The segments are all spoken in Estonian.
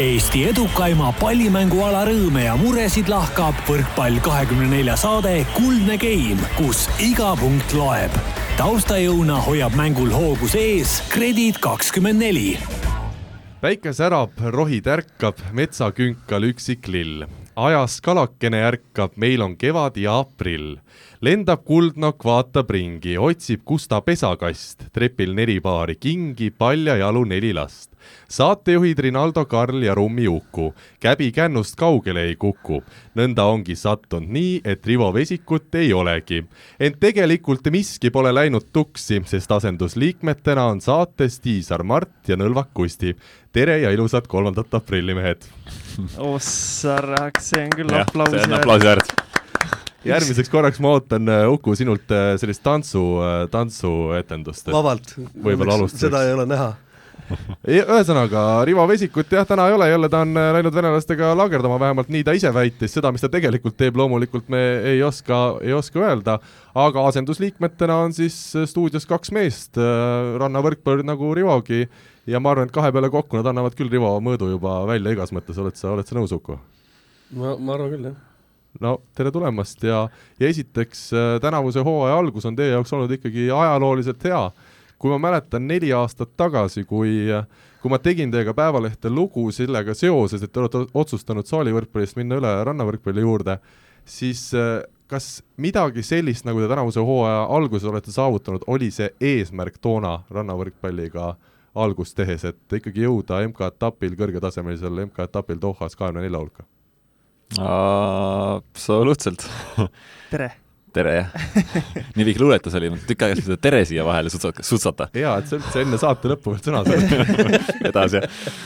Eesti edukaima pallimänguala rõõme ja muresid lahkab võrkpall kahekümne nelja saade Kuldne Game, kus iga punkt loeb. taustajõuna hoiab mängul hoogus ees Kredit kakskümmend neli. päike särab, rohi tärkab, metsakünkal üksik lill. ajas kalakene ärkab, meil on kevad ja aprill lendab kuldnokk, vaatab ringi, otsib, kus ta pesakast, trepil neli paari kingi, paljajalu neli last saatejuhid Rinaldo Karl ja Rummi Uku. käbi kännust kaugele ei kuku. nõnda ongi sattunud nii, et Rivo Vesikut ei olegi. ent tegelikult miski pole läinud tuksi, sest asendusliikmetena on saates Tiisar Mart ja Nõlvak Kusti. tere ja ilusat kolmandat aprilli, mehed! ossaraks, see on küll aplausi väärt. see on aplausi väärt järgmiseks korraks ma ootan, Uku, sinult äh, sellist tantsu, äh, tantsuetendust. vabalt. võib-olla alustuseks. seda ei ole näha ühesõnaga, Rivo Vesikut jah, täna ei ole, jälle ta on äh, läinud venelastega laagerdama, vähemalt nii ta ise väitis, seda, mis ta tegelikult teeb, loomulikult me ei oska, ei oska öelda, aga asendusliikmetena on siis äh, stuudios kaks meest, äh, rannavõrkpallur nagu Rivogi, ja ma arvan, et kahe peale kokku nad annavad küll Rivo mõõdu juba välja igas mõttes, oled sa, oled sa nõus, Uku? ma, ma arvan küll, jah no tere tulemast ja, ja esiteks tänavuse hooaja algus on teie jaoks olnud ikkagi ajalooliselt hea kui ma mäletan neli aastat tagasi, kui kui ma tegin teiega Päevalehte lugu sellega seoses, et te olete otsustanud saalivõrkpallist minna üle rannavõrkpalli juurde, siis kas midagi sellist, nagu te tänavuse hooaja alguses olete saavutanud, oli see eesmärk toona rannavõrkpalliga algust tehes, et ikkagi jõuda MK-etapil, kõrgetasemelisel MK-etapil Dohas kahekümne nelja hulka? absoluutselt tere tere jah nii pikk luuletus oli, tükk aega seda tere siia vahele sutsata, sutsata. jaa, et sa üldse enne saate lõppu veel sõna saad edasi, jah.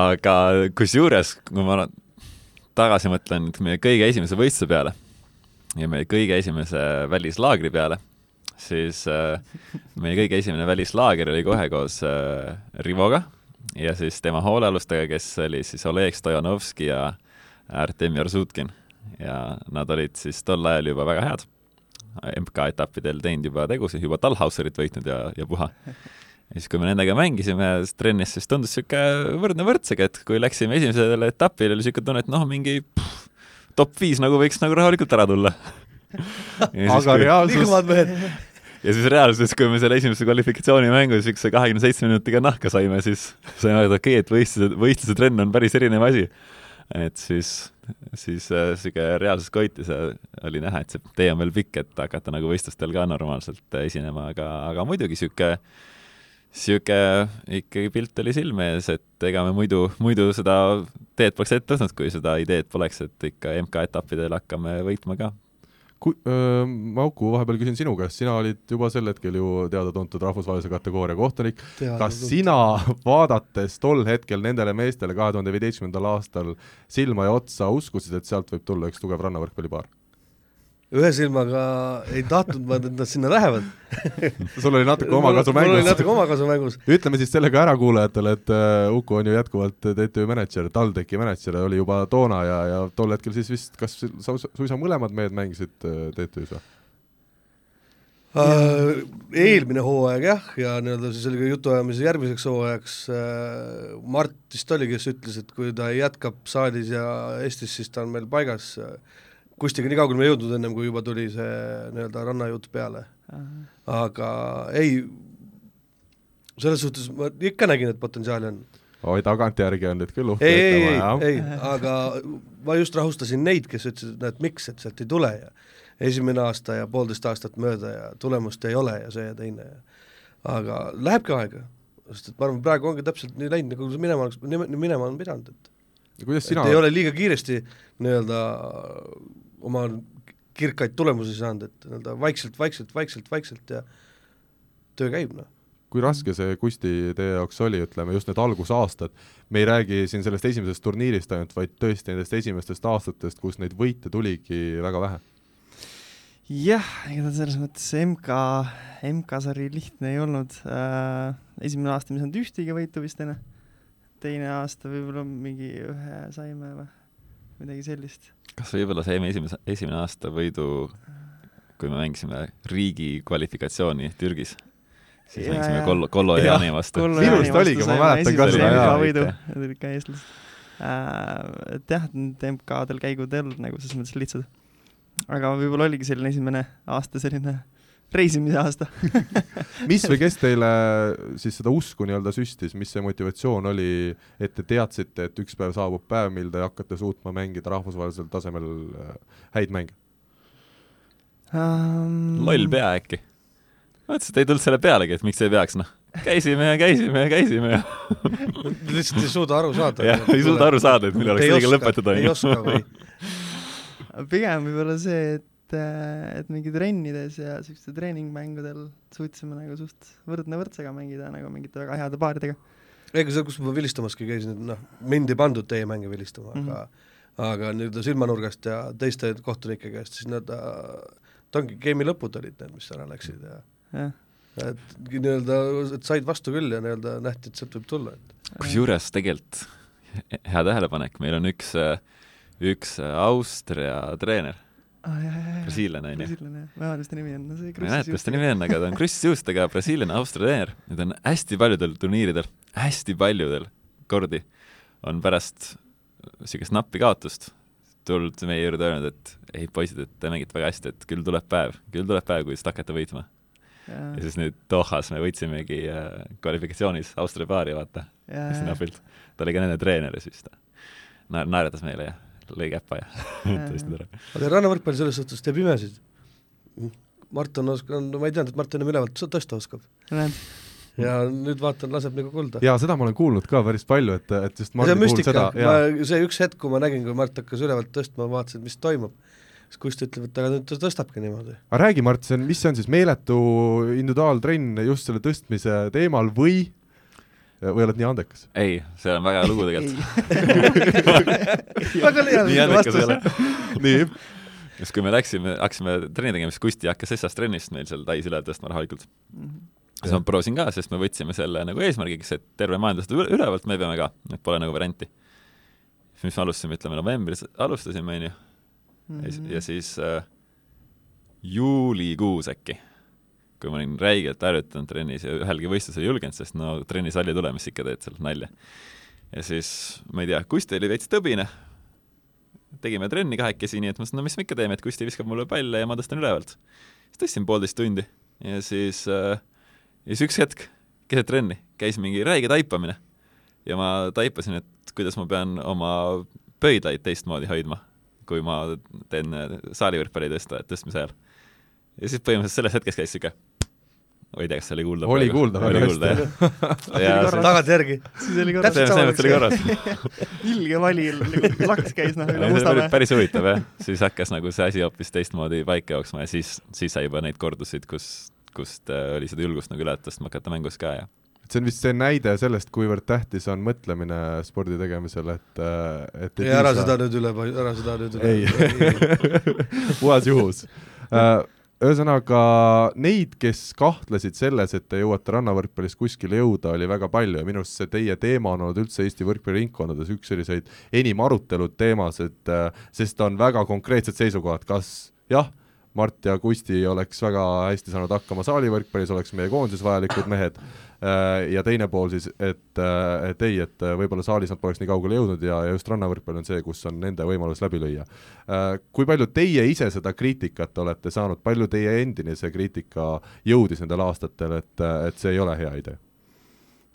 aga kusjuures, kui ma tagasi mõtlen meie kõige esimese võistluse peale ja meie kõige esimese välislaagri peale, siis äh, meie kõige esimene välislaager oli kohe koos äh, Rivoga ja siis tema hoolealustega, kes oli siis Oleg Stojanovski ja Artem Jarsutkin ja nad olid siis tol ajal juba väga head. MK-etappidel teinud juba tegusid, juba Talhauserit võitnud ja, ja puha. ja siis, kui me nendega mängisime trennis, siis tundus niisugune võrdne võrdsega, et kui läksime esimesele etapile, oli niisugune tunne, et noh, mingi pff, top viis nagu võiks nagu rahulikult ära tulla aga reaalsus ja siis reaalsuses, kui me selle esimese kvalifikatsioonimängu niisuguse kahekümne seitsme minutiga nahka saime, siis saime aru, et okei okay,, et võistluse, võistluse trenn on päris erinev asi. et siis siis äh, reaalsus koitis ja oli näha, et see tee on veel pikk, et hakata nagu võistlustel ka normaalselt äh, esinema, aga, aga muidugi niisugune niisugune ikkagi pilt oli silme ees, et ega me muidu, muidu seda teed poleks ette võtnud, kui seda ideed poleks, et ikka MK-etappidel hakkame võitma ka kui äh,, Mauku, vahepeal küsin sinu käest, sina olid juba sel hetkel ju teada-tuntud rahvusvahelise kategooria kohtunik, kas sina, vaadates tol hetkel nendele meestele kahe tuhande viieteistkümnendal aastal silma ja otsa, uskusid, et sealt võib tulla üks tugev rannavõrkpallipaar? Ühe silmaga ei tahtnud ma, et nad sinna lähevad sul oli natuke omakasu mängus. mul oli natuke omakasu mängus. ütleme siis selle ka ära kuulajatele, et uh, Uku on ju jätkuvalt TTÜ mänedžer, TalTechi mänedžer, oli juba toona ja, ja tol hetkel siis vist, kas suisa, mõlemad mehed mängisid uh, TTÜ-s või? Uh, eelmine hooaeg jah, ja nii-öelda siis oli ka jutuajamise järgmiseks hooajaks uh, Mart vist oli, kes ütles, et kui ta jätkab saalis ja Eestis, siis ta on meil paigas uh, Kustiga nii kaugele me ei jõudnud ennem, kui juba tuli see nii-öelda rannajutt peale. aga ei, selles suhtes ma ikka nägin, et potentsiaali on. oi, tagantjärgi on nüüd küll uhke ei, ei, ei, ei, aga ma just rahustasin neid, kes ütlesid, et näed, miks, et sealt ei tule ja esimene aasta ja poolteist aastat mööda ja tulemust ei ole ja see ja teine ja aga lähebki aega, sest et ma arvan, praegu ongi täpselt nii läinud, nagu see minema oleks, minema on pidanud, et kuidas sina et ei ole liiga kiiresti nii-öelda oma kirkaid tulemusi saanud, et nii-öelda vaikselt, vaikselt, vaikselt, vaikselt ja töö käib, noh. Kui raske see Kusti teie jaoks oli, ütleme just need algusaastad, me ei räägi siin sellest esimesest turniirist ainult, vaid tõesti nendest esimestest aastatest, kus neid võite tuligi väga vähe? jah, ega ta selles mõttes MK, MK-sari lihtne ei olnud. Äh,, esimene aasta me ei saanud ühtegi võitu vist enne, teine aasta võib-olla mingi ühe saime või midagi sellist. kas võib-olla saime esimese, esimene aasta võidu, kui me mängisime riigi kvalifikatsiooni Türgis? siis Jaa, mängisime. Kollo, Kollo ja Jaani vastu. Minu arust oligi, ma mäletan ka seda, võidu need olid ka eestlased äh,. et jah, need MK-del käigud ei olnud nagu selles mõttes lihtsad. aga võib-olla oligi selline esimene aasta selline reisimise aasta. mis või kes teile siis seda usku nii-öelda süstis, mis see motivatsioon oli, et te teadsite, et üks päev saabub päev, mil te hakkate suutma mängida rahvusvahelisel tasemel äh, häid mänge? um, loll pea äkki. mõtlesin, et ei tulnud selle pealegi, et miks ei peaks, noh. käisime ja käisime ja käisime ja, lihtsalt ei suuda aru saada. jah, ei suuda aru saada, et millal oleks õige lõpetada, ei oska või? pigem võib-olla see, et, et mingi trennides ja siukestel treeningmängudel suutsime nagu suht võrdne võrdsega mängida nagu mingite väga heade paaridega. ega seal, kus ma vilistamaski käisin, et noh, mind ei pandud teie mänge vilistama mm, Mhm. -hmm. aga aga nii-öelda silmanurgast ja teiste kohtunike käest, siis nad, ta ongi game'i lõpud olid need, mis ära läksid ja jah, et nii-öelda, et said vastu küll ja nii-öelda nähti, et sealt võib tulla, et kusjuures tegelikult hea tähelepanek, meil on üks, üks Austria treener, ah, brasiillane onju. brasiillane jah, ma ei mäleta, mis ta nimi on, no ma ei mäleta, mis ta nimi on, aga ta on krussjuustega brasiillane Austria treener ja ta on hästi paljudel turniiridel, hästi paljudel kordi on pärast niisugust nappi kaotust tulnud meie juurde öelnud, et ei poisid, et te mängite väga hästi, et küll tuleb päev, küll tuleb päev, kui te hakkate võitma. ja siis nüüd Dohas me võitsimegi äh, kvalifikatsioonis Austria paari, vaata, hästi napilt. ta oli ka nende treener ja siis ta naer-, naeratas meile ja lõi käppa ja tõesti tore. aga rannavõrkpall selles suhtes teeb imesid. Martin oskab, no ma ei teadnud, et Martin enam ülevalt tõsta oskab ja nüüd vaatan, laseb nagu kulda. jaa, seda ma olen kuulnud ka päris palju, et, et just puhul müstika seda,, jaa, see üks hetk, kui ma nägin, kui Mart hakkas ülevalt tõstma, ma vaatasin, mis toimub, siis Kusti ütleb, et aga nüüd ta tõstabki niimoodi. aga räägi, Mart, see on, mis see on siis, meeletu individuaaltrenn just selle tõstmise teemal või, või oled nii andekas? ei, see on väga hea lugu tegelikult. väga ei ole. nii, siis kui me läksime, hakkasime trenni tegema, siis Kusti hakkas Essas trennist meil seal Tais üle tõstma rahulikult. siis ma proovisin ka, sest me võtsime selle nagu eesmärgiks, et terve maailm tõstab üle- ülevalt, me peame ka, et pole nagu varianti. siis mis me alustasime, ütleme novembris alustasime, onju, Mhm. ja siis äh, juulikuus äkki, kui ma olin räigelt ärritanud trennis ja ühelgi võistlusel ei julgenud, sest no trennisalli tule, mis ikka teed seal, nalja. ja siis, ma ei tea, Kusti oli veits tõbine, tegime trenni kahekesi, nii et ma mõtlesin, no mis me ikka teeme, et Kusti viskab mulle palle ja ma tõstan ülevalt. siis tõstsin poolteist tundi ja siis äh,, ja siis üks hetk keset trenni käis mingi räige taipamine ja ma taipasin, et kuidas ma pean oma pöidlaid teistmoodi hoidma, kui ma teen äh, saalivõrkpalli tõsta, tõstmise ajal. ja siis põhimõtteliselt selles hetkes käis siuke, ma ei tea, kas see oli kuulda Oli kuulda, oli väga hästi. see, tagantjärgi. siis oli korras, see, Täpselt selles mõttes oli sama, korras. ilge vali nagu laks käis noh üle see oli Mustamäe päris-. huvitav jah, siis hakkas nagu see asi hoopis teistmoodi paika jooksma ja siis, siis sai juba neid kordusid, kus, kust äh, oli seda julgust nagu üle tõstma hakata mängus ka ja see on vist see näide sellest, kuivõrd tähtis on mõtlemine spordi tegemisel, et, et ei, ära seda nüüd üle, ära seda nüüd üle. ei, puhas juhus. Ühesõnaga neid, kes kahtlesid selles, et te jõuate rannavõrkpallis kuskile jõuda, oli väga palju ja minu arust see teie teema on olnud üldse Eesti võrkpalliringkondades üks selliseid enim arutelud teemas, et äh, sest on väga konkreetsed seisukohad, kas jah, Mart ja Kusti oleks väga hästi saanud hakkama saalivõrkpallis, oleks meie koondises vajalikud mehed äh, ja teine pool siis, et, et ei, et äh, võib-olla saalis nad poleks nii kaugele jõudnud ja, ja just rannavõrkpall on see, kus on nende võimalus läbi lüüa. Kui palju teie ise seda kriitikat olete saanud, palju teie endine see kriitika jõudis nendel aastatel, et, et see ei ole hea idee?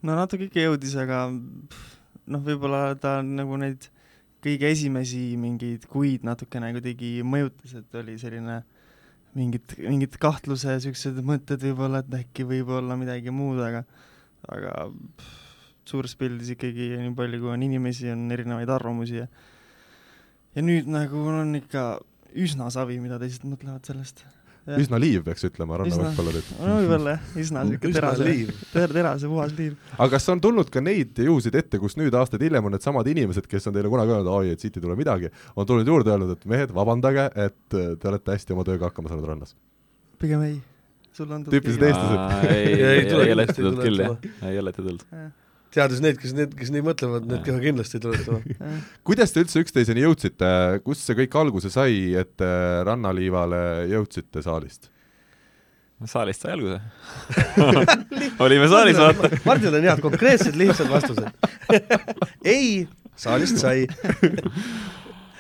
no natuke ikka jõudis, aga noh, võib-olla ta nagu neid kõige esimesi mingeid kuid natukene kuidagi mõjutas, et oli selline mingid, mingid kahtluse siuksed mõtted võib-olla, et äkki võib olla midagi muud, aga aga suures pildis ikkagi nii palju, kui on inimesi, on erinevaid arvamusi ja ja nüüd nagu on ikka üsna savi, mida teised mõtlevad sellest. Üsna liiv, peaks ütlema, rannavõrkpallurid. no võib-olla jah, üsna siuke üsna terase, liiv. terase puhas liiv. aga kas on tulnud ka neid juhusid ette, kus nüüd aastaid hiljem on needsamad inimesed, kes on teile kunagi öelnud, oi, et siit ei tule midagi, on tulnud juurde öelnud, et mehed, vabandage, et äh, te olete hästi oma tööga hakkama saanud rannas? pigem ei, sulle on Tüüpilised eestlased. ei, Ei, ei, ei tule ei ole ette kindlasti, ei tulnud tule küll ette jah, ei ole ette tulnud. Teades neid, kes need, kes nii mõtlevad, need kohe kindlasti ei tuletama. kuidas te üldse üksteiseni jõudsite, kust see kõik alguse sai, et te rannaliivale jõudsite saalist? saalist sai alguse. Olime saalis, vaata. Mardil on head konkreetsed lihtsad vastused. Ei, saalist sai.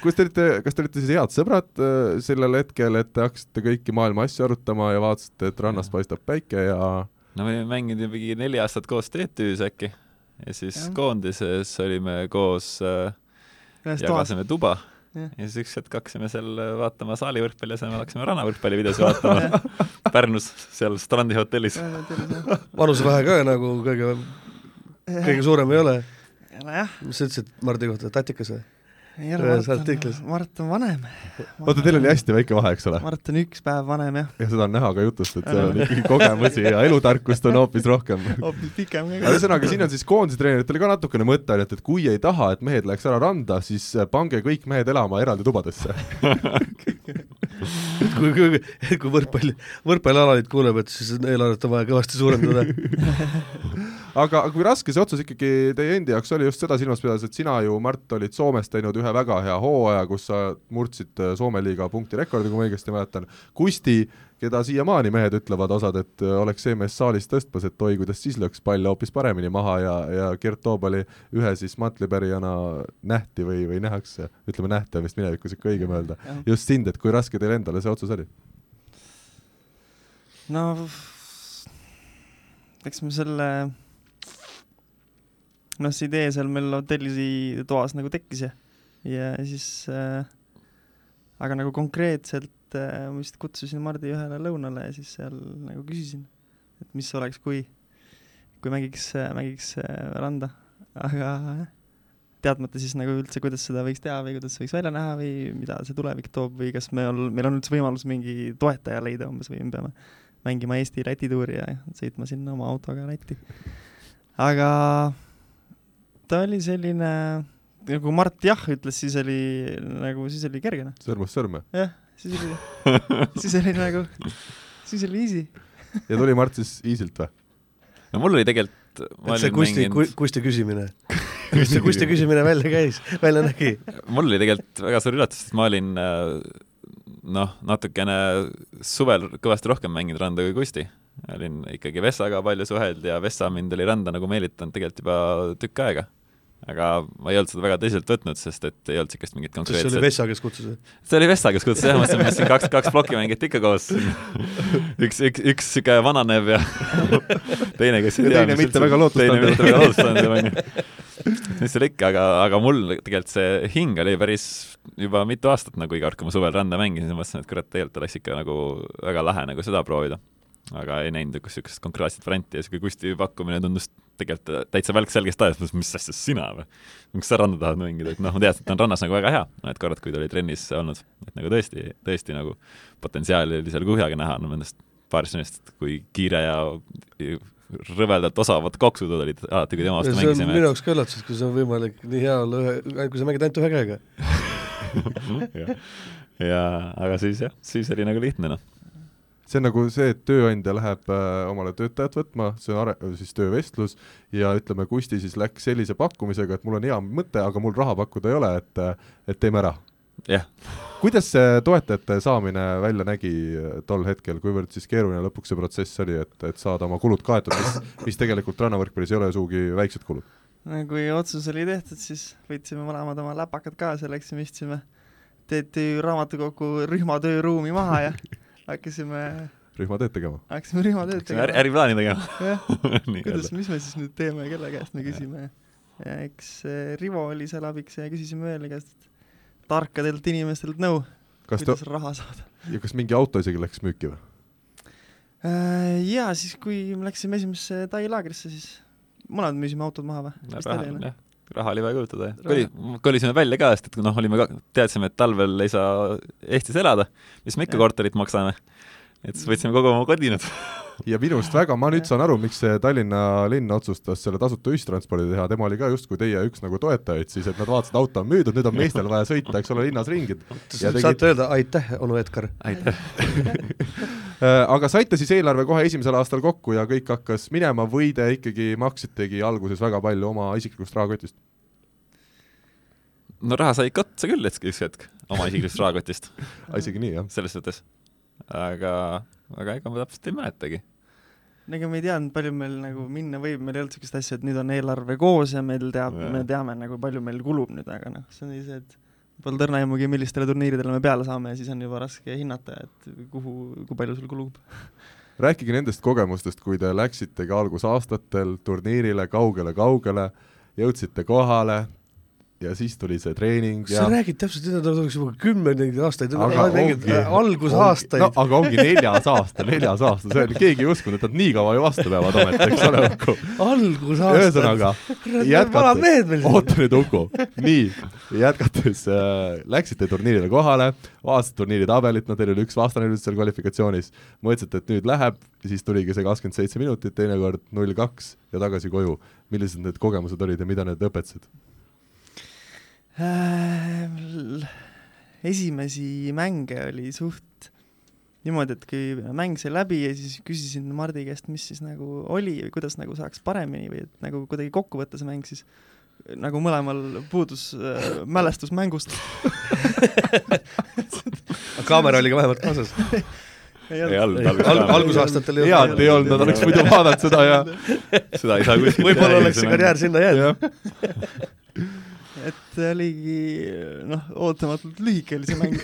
Kus te olite, kas te olite siis head sõbrad äh, sellel hetkel, et te hakkasite kõiki maailma asju arutama ja vaatasite, et rannast paistab päike ja no me olime mänginud mingi neli aastat koos TTÜ-s äkki ja siis ja. koondises olime koos äh, jagasime tuba ja. ja siis üks hetk hakkasime seal vaatama saalivõrkpalli asemel hakkasime rannavõrkpalli videosi vaatama Pärnus, seal Strandi hotellis. vanusevahe ka nagu kõige, kõige suurem ei ole? mis sa ütlesid Mardi kohta, tatikas või? Ühes artiklis. Mart on vanem. oota, teil oli hästi väike vahe, eks ole? Mart on üks päev vanem, jah. ja seda on näha ka jutust, et seal on ikkagi kogemusi ja elutarkust on hoopis rohkem. hoopis pikem ka. ühesõnaga, siin on siis koondise treeneritel ka natukene mõte ainult, et kui ei taha, et mehed läheks ära randa, siis pange kõik mehed elama eraldi tubadesse kui, kui, kui võrkpalli, võrkpallialalid kuuleb, et siis eelarvet on vaja kõvasti suurendada aga kui raske see otsus ikkagi teie endi jaoks oli just seda silmas pidades, et sina ju, Mart, olid Soomes teinud ühe väga hea hooaja, kus sa murdsid äh, Soome liiga punktirekordi, kui ma õigesti mäletan. Kusti, keda siiamaani mehed ütlevad osad, et äh, oleks see mees saalis tõstmas, et oi, kuidas siis lööks palle hoopis paremini maha ja, ja Gert Toobali ühe siis mantlipärijana nähti või, või nähakse, ütleme nähti on vist minevikus ikka õigem öelda. just sind, et kui raske teil endale see otsus oli? no eks me selle noh, see idee seal meil hotelli toas nagu tekkis ja, ja siis äh, aga nagu konkreetselt äh, ma vist kutsusin Mardi ühele lõunale ja siis seal nagu küsisin, et mis oleks, kui, kui mängiks, mängiks äh, randa, aga teadmata siis nagu üldse, kuidas seda võiks teha või kuidas võiks välja näha või mida see tulevik toob või kas me ol-, meil on üldse võimalus mingi toetaja leida umbes või me peame mängima Eesti-Läti tuuri ja sõitma sinna oma autoga Lätti. aga ta oli selline, nagu Mart jah ütles, siis oli nagu, siis oli kerge noh. sõrmust sõrme? jah, siis oli siis oli nagu, siis oli easy ja tuli Mart siis easy'lt või? no mul oli tegelikult et see Kusti mänginud..., Kusti küsimine kuidas see Kusti küsimine välja käis, välja nägi? mul oli tegelikult väga suur üllatus, sest ma olin äh, noh, natukene suvel kõvasti rohkem mänginud randa kui Kusti olin ikkagi Vessaga palju suhelnud ja Vessa mind oli randa nagu meelitanud tegelikult juba tükk aega aga ma ei olnud seda väga tõsiselt võtnud, sest et ei olnud niisugust mingit konkreetset see oli Vessa, kes kutsus? see oli Vessa, kes kutsus jah, ma mõtlesin, et siin kaks, kaks plokki mängiti ikka koos. üks, üks, üks niisugune vananev ja teine, kes ei tea, teine mitte väga lootustanud. teine mitte väga lootustanud, onju. mis seal ikka, aga, aga mul tegelikult see hing oli päris juba mitu aastat nagu iga kord, kui ma suvel randa mängisin, siis mõtlesin, et kurat, tegelikult oleks ikka nagu väga lahe nagu seda proovida aga ei näinud niisugust konkreetset varianti ja niisugune Kusti pakkumine tundus tegelikult täitsa välk selgest ajast, mis asja sina või? miks sa randa tahad mängida, et noh, ma teadsin, et ta on rannas nagu väga hea, need korrad, kui ta oli trennis olnud, et nagu tõesti, tõesti nagu potentsiaali oli seal kuhjaga näha, no nendest paarist sõnast, kui kiire ja rõvedalt osavad koksud olid alati, kui tema vastu mängisime. minu jaoks ka üllatus, kui see on võimalik nii hea olla ühe, kui sa mängid ainult ühe käega ja, ja aga siis jah, siis oli nagu lihtne noh see on nagu see, et tööandja läheb äh, omale töötajat võtma, see on are-, siis töövestlus, ja ütleme, Kusti siis läks sellise pakkumisega, et mul on hea mõte, aga mul raha pakkuda ei ole, et, et teeme ära. jah. kuidas see toetajate saamine välja nägi äh, tol hetkel, kuivõrd siis keeruline lõpuks see protsess oli, et, et saada oma kulud kaetud, mis, mis tegelikult rannavõrkpallis ei ole sugugi väiksed kulud? kui otsus oli tehtud, siis võtsime mõlemad oma läpakad kaasa, läksime, istusime TTÜ raamatukogu rühmatööruumi maha ja hakkasime rühmatööd tegema? hakkasime rühmatööd tegema. äriplaani tegema. jah, kuidas, mis me siis nüüd teeme, kelle käest me küsime. ja eks Rivo oli seal abiks ja küsisime veel käest tarkadelt inimestelt nõu, kuidas ta... raha saada. ja kas mingi auto isegi läks müüki või? Äh, jaa, siis kui me läksime esimesse Tai laagrisse, siis mõlemad müüsime autod maha või? Raha oli vaja kulutada, jah. koli, kolisime välja ka, sest et noh, olime ka, teadsime, et talvel ei saa Eestis elada, mis me ikka korterit maksame. Et siis võtsime kogu oma kodinad ja minu arust väga, ma nüüd saan aru, miks see Tallinna linn otsustas selle tasuta ühistranspordi teha, tema oli ka justkui teie üks nagu toetajaid siis, et nad vaatasid, auto on müüdud, nüüd on meestel vaja sõita, eks ole, linnas ringi. saate tegid... öelda aitäh, onu Edgar. aitäh äh, aga saite siis eelarve kohe esimesel aastal kokku ja kõik hakkas minema või te ikkagi maksitegi alguses väga palju oma isiklikust rahakotist? no raha sai ikka otsa küll üks hetk oma isiklikust rahakotist isegi nii, jah? selles suhtes aga aga ega ma täpselt ei mäletagi ega me ei teadnud, palju meil nagu minna võib, meil ei olnud niisugust asja, et nüüd on eelarve koos ja meil teab, me teame nagu palju meil kulub nüüd, aga noh, see on see, et Pole õrna aimugi, millistele turniiridele me peale saame ja siis on juba raske hinnata, et kuhu, kui palju sul kulub. rääkige nendest kogemustest, kui te läksitegi algusaastatel turniirile kaugele-kaugele, jõudsite kohale, ja siis tuli see treening ja sa räägid täpselt seda, ta oleks juba kümneid aastaid, algusaastaid. no aga ongi neljas aasta, neljas aasta, see oli, keegi ei uskunud, et nad nii kaua ju vastu peavad ometi, eks ole, Uku. algusaastad. ühesõnaga, jätkates, oota nüüd, Uku, nii, jätkates äh, läksite turniirile kohale, vaatasite turniiri tabelit, no teil oli üks vastane nüüd seal kvalifikatsioonis, mõtlesite, et nüüd läheb, siis tuligi see kakskümmend seitse minutit, teinekord null kaks ja tagasi koju. millised need kogemused olid ja mida need õpetasid? Äh, esimesi mänge oli suht niimoodi, et kui mäng sai läbi ja siis küsisin Mardi käest, mis siis nagu oli või kuidas nagu saaks paremini või et nagu kuidagi kokku võtta see mäng, siis nagu mõlemal puudus äh, mälestus mängust. Kaamera oli ka vähemalt kaasas. Ei olnud. Alguses Al. algusaastatel ei olnud. head ei olnud, nad oleks muidu vaadanud seda ja seda ei saa kuskilt võib-olla oleks see karjäär sinna jäänud et oligi noh, ootamatult lühike oli see mäng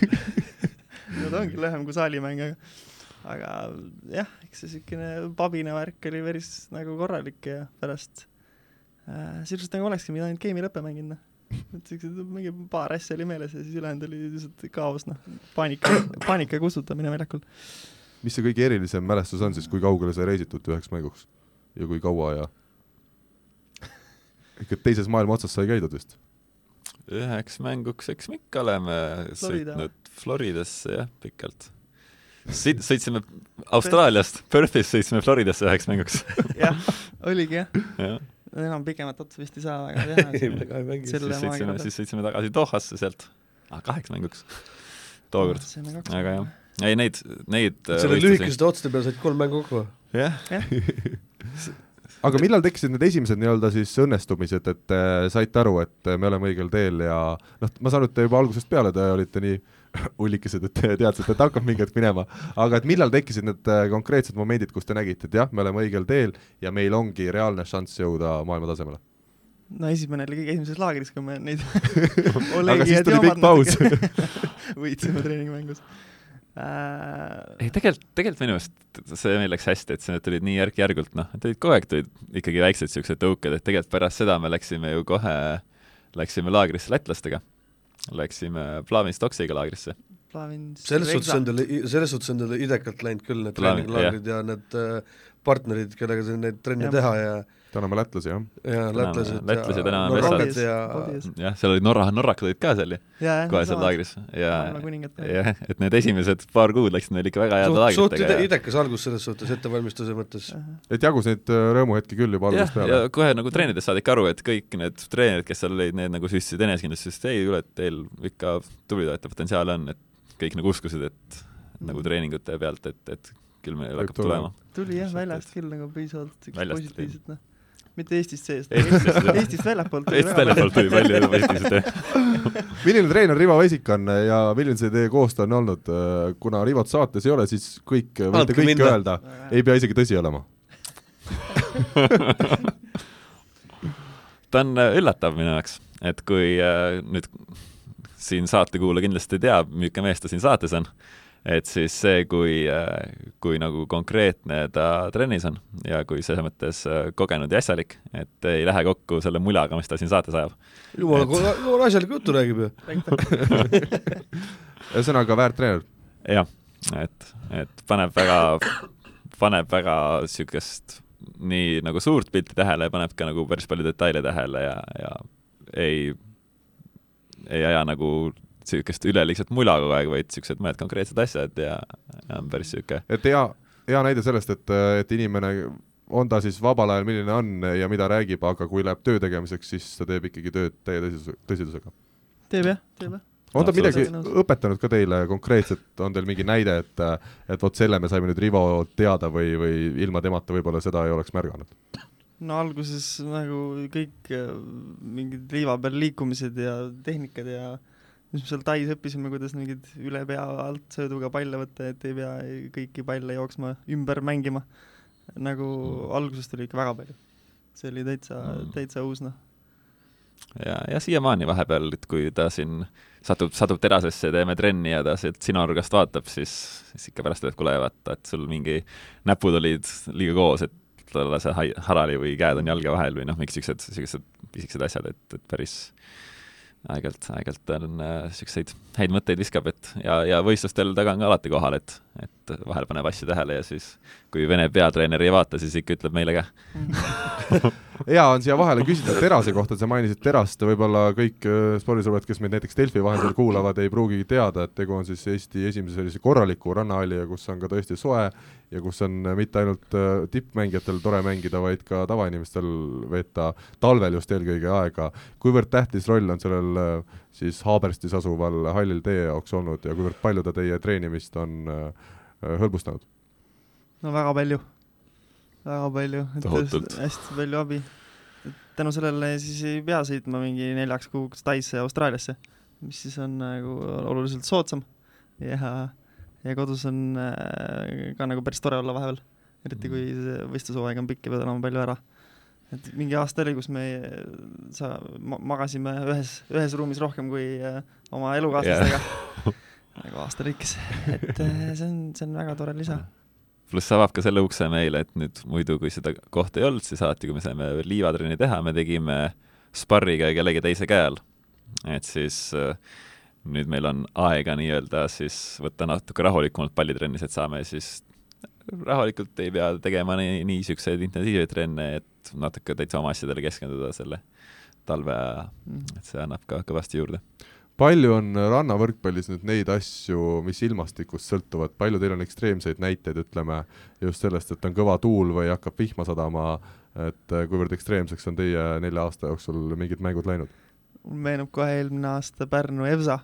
no ta ongi lühem kui saalimäng, aga aga jah, eks see niisugune pabine värk oli päris nagu korralik ja pärast äh, sisuliselt nagu olekski mida ainult game'i lõppe mänginud, noh. et siuksed mingi paar asja oli meeles ja siis ülejäänud oli lihtsalt kaos, noh, paanika, paanika kustutamine väljakul. mis see kõige erilisem mälestus on siis, kui kaugele sai reisitud üheks mänguks ja kui kaua ja ikka teises maailma otsas sai käidud vist? Üheks mänguks, eks me ikka oleme Florida. sõitnud Floridasse jah, pikalt. Siit sõitsime Austraaliast, Perthist sõitsime Floridasse üheks mänguks. Jah, oligi jah. Ja. enam pikemat otsa vist ei saa väga teha siis sõitsime, siis sõitsime tagasi Dohasse sealt. Ah,, kaheks mänguks. Tookord, aga jah, ei neid, neid selle lühikeste otste peal said kolm mängu kokku? jah aga millal tekkisid need esimesed nii-öelda siis õnnestumised, et äh, saite aru, et äh, me oleme õigel teel ja noh, ma saan aru, et te juba algusest peale te olite nii ullikesed, et te teadsite, et hakkab mingi hetk minema, aga et millal tekkisid need äh, konkreetsed momendid, kus te nägite, et jah, me oleme õigel teel ja meil ongi reaalne šanss jõuda maailma tasemele? no esimene oli kõige esimeses laagris, kui me neid aga siis tuli pikk paus võitsime treeningmängus. Ei, tegelikult, tegelikult minu meelest see meil läks hästi, et see tulid nii järk-järgult, noh, et olid kogu aeg tulid ikkagi väiksed niisugused tõuked, et tegelikult pärast seda me läksime ju kohe, läksime laagrisse lätlastega. Läksime Plavin Stoksiga laagrisse. selles suhtes on teil, selles suhtes on teil idekalt läinud küll need treeninglaagrid ja need äh, partnerid, kellega neid trenne ja. teha ja täname lätlasi, jah. jaa, lätlased lätlased ja norrakad ja jah, seal olid norra, norrakad olid ka seal ju, kohe seal laagris ja, jah, et need esimesed paar kuud läksid meil ikka väga heade laagritega. suht idekas algus selles suhtes ettevalmistuse mõttes. et jagus neid äh, rõõmuhetki küll juba algusest peale? ja kohe nagu treenides saad ikka aru, et kõik need treenerid, kes seal olid, need nagu süstisid enesekindlust, sest ei, kuule, et teil ikka tubli toetav potentsiaal on, et kõik nagu uskusid, et nagu treeningute pealt, et, et küll meil hakkab tulema. tuli jah, väljast küll nagu piisavalt positiivset, noh mitte Eestist seest. Eestist väljapoolt. Eestist väljapoolt tuli palju positiivset milline treener Rivo Vesik on ja milline see teie koostöö on olnud, kuna Rivot saates ei ole, siis kõik, võite kõike minna. öelda, ei pea isegi tõsi olema. Ta on äh, üllatav minu jaoks, et kui äh, nüüd siin saatekuulaja kindlasti teab, milline mees ta siin saates on et siis see, kui, kui nagu konkreetne ta trennis on ja kui selles mõttes äh, kogenud ja asjalik, et ei lähe kokku selle mulaga, mis ta siin saates ajab. jumala et..., jumala asjalikku juttu räägib ju. ühesõnaga väärt treener. jah, et, et paneb väga, paneb väga niisugust nii nagu suurt pilti tähele ja paneb ka nagu päris palju detaile tähele ja, ja ei, ei aja nagu niisugust üleliigset mula kogu aeg, vaid niisugused mõned konkreetsed asjad ja, ja on päris niisugune et hea, hea näide sellest, et, et inimene on ta siis vabal ajal, milline on ja mida räägib, aga kui läheb töö tegemiseks, siis ta teeb ikkagi tööd täie tõsisus, tõsidusega. teeb jah, teeb jah. on ta midagi õpetanud ka teile konkreetselt, on teil mingi näide, et, et vot selle me saime nüüd Rivolt teada või, või ilma temata võib-olla seda ei oleks märganud? no alguses nagu kõik mingid liiva peal liikumised ja tehnikad ja siis me seal Tais õppisime, kuidas mingeid üle pea alt sööduga palle võtta, et ei pea kõiki palle jooksma, ümber mängima. nagu algusest oli ikka väga palju. see oli täitsa mm., täitsa uus noh. ja, ja siiamaani vahepeal, et kui ta siin satub, satub terasesse, teeme trenni ja ta sealt sinu nurgast vaatab, siis, siis ikka pärast ütleb, kuule vaata, et sul mingi näpud olid liiga koos, et talle see harali või käed on jalge vahel või noh, mingid siuksed, siuksed pisikesed asjad, et, et päris aeg-ajalt, aeg-ajalt on niisuguseid äh, häid mõtteid viskab, et ja, ja võistlustel ta on ka alati kohal, et, et vahel paneb asju tähele ja siis kui Vene peatreener ei vaata, siis ikka ütleb meile ka hea on siia vahele küsida terase kohta, sa mainisid terast, võib-olla kõik äh, spordisõbrad, kes meid näiteks Delfi vahendusel kuulavad, ei pruugigi teada, et tegu on siis Eesti esimese sellise korraliku rannahalli ja kus on ka tõesti soe ja kus on mitte ainult äh, tippmängijatel tore mängida, vaid ka tavainimestel veeta talvel just eelkõige aega. kuivõrd tähtis roll on sellel äh, siis Haaberstis asuval hallil teie jaoks olnud ja kuivõrd palju ta teie treenimist on hõlbustanud? no väga palju väga palju, et hästi palju abi. tänu sellele siis ei pea sõitma mingi neljaks kuuks Taisse Austraaliasse, mis siis on nagu oluliselt soodsam ja, ja kodus on äh, ka nagu päris tore olla vahepeal, eriti kui mm. see võistlushooaeg on pikk ja pead olema palju ära. Et mingi aasta oli, kus me sa, ma, magasime ühes, ühes ruumis rohkem kui äh, oma elukaaslastega yeah. nagu aasta lõikes, et äh, see on, see on väga tore lisa pluss avab ka selle ukse meile, et nüüd muidu, kui seda kohta ei olnud, siis alati, kui me saime liivatrenni teha, me tegime sparriga kellegi teise käe all. et siis äh, nüüd meil on aega nii-öelda siis võtta natuke rahulikumalt pallitrennis, et saame siis rahulikult ei pea tegema nii, nii niisuguseid intensiivseid trenne, et natuke täitsa oma asjadele keskenduda selle talve aja, et see annab ka kõvasti juurde. Palju on rannavõrkpallis nüüd neid asju, mis ilmastikust sõltuvad, palju teil on ekstreemseid näiteid, ütleme, just sellest, et on kõva tuul või hakkab vihma sadama, et eh, kuivõrd ekstreemseks on teie nelja aasta jooksul mingid mängud läinud? mul meenub kohe eelmine aasta Pärnu EVSA,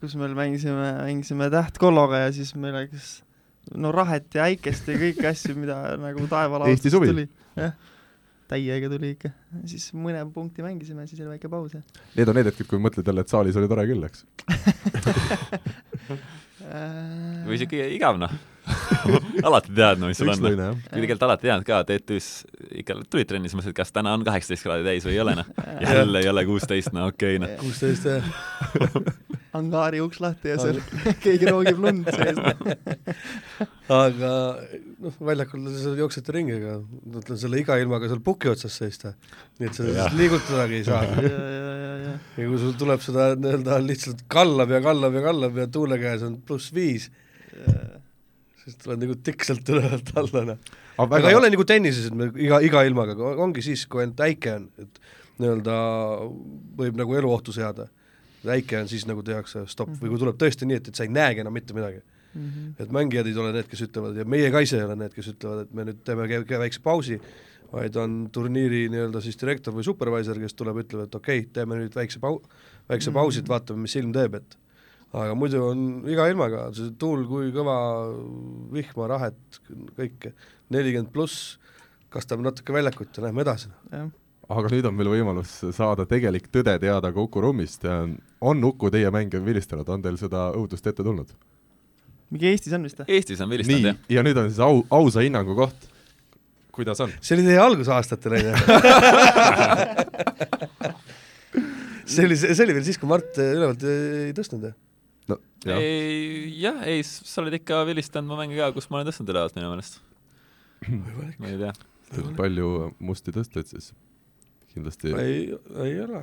kus me mängisime, mängisime tähtkolloga ja siis meil läks no rahet ja äikest ja kõiki asju, mida nagu taevalaudast tuli. Jah täiega tuli ikka, siis mõne punkti mängisime, siis oli väike paus ja. Need on need hetked, kui mõtled jälle, et saalis oli tore küll, eks või siuke igav noh alati tead, no mis sul on. kui tegelikult alati tead ka, TTÜ-s ikka tulid trenni, siis mõtlesid, kas täna on kaheksateist kraadi täis või ei ole noh. jälle ei ole kuusteist, no okei okay, noh. kuusteist jah angaari uks lahti ja seal keegi roogib lund sees aga noh, väljakul sa jooksete ringi, aga ma ütlen selle iga ilmaga seal puki otsas seista, nii et sa liigutadagi ei saa. ja, ja, ja, ja. ja kui sul tuleb seda nii-öelda lihtsalt kallab ja kallab ja kallab ja tuule käes on pluss viis, siis tuled nagu tikselt ülevalt alla, noh. aga väga... ei ole nagu tennises, et me iga, iga ilmaga, ongi siis, kui ainult äike on, et nii-öelda võib nagu eluohtu seada väike on, siis nagu tehakse stopp mm -hmm. või kui tuleb tõesti nii, et, et sa ei näegi enam mitte midagi mm. -hmm. et mängijad ei ole need, kes ütlevad ja meie ka ise ei ole need, kes ütlevad, et me nüüd teeme väikse pausi, vaid on turniiri nii-öelda siis direktor või supervisor, kes tuleb, ütleb, et okei okay,, teeme nüüd väikse pau-, väikse mm -hmm. pausi, et vaatame, mis ilm teeb, et aga muidu on iga ilmaga, see tuul, kui kõva, vihma, rahet, kõike, nelikümmend pluss, kastab natuke väljakut ja lähme edasi. jah aga nüüd on meil võimalus saada tegelik tõde teada ka Uku Rummist ja on Uku teie mänge vilistanud, on teil seda õudust ette tulnud? Mingi Eestis on vist või? Eestis on vilistanud, jah. ja nüüd on siis au, ausa hinnangu koht. kuidas on? see oli teie algusaastatel, on ju? see oli, see oli veel siis, kui Mart ülevalt ei tõstnud, jah? no jah. ei, jah, ei, sa oled ikka vilistanud mu mänge ka, kus ma olen tõstnud ülevalt minu meelest. ma ei tea. palju musti tõstleid siis? kindlasti ei, ei ole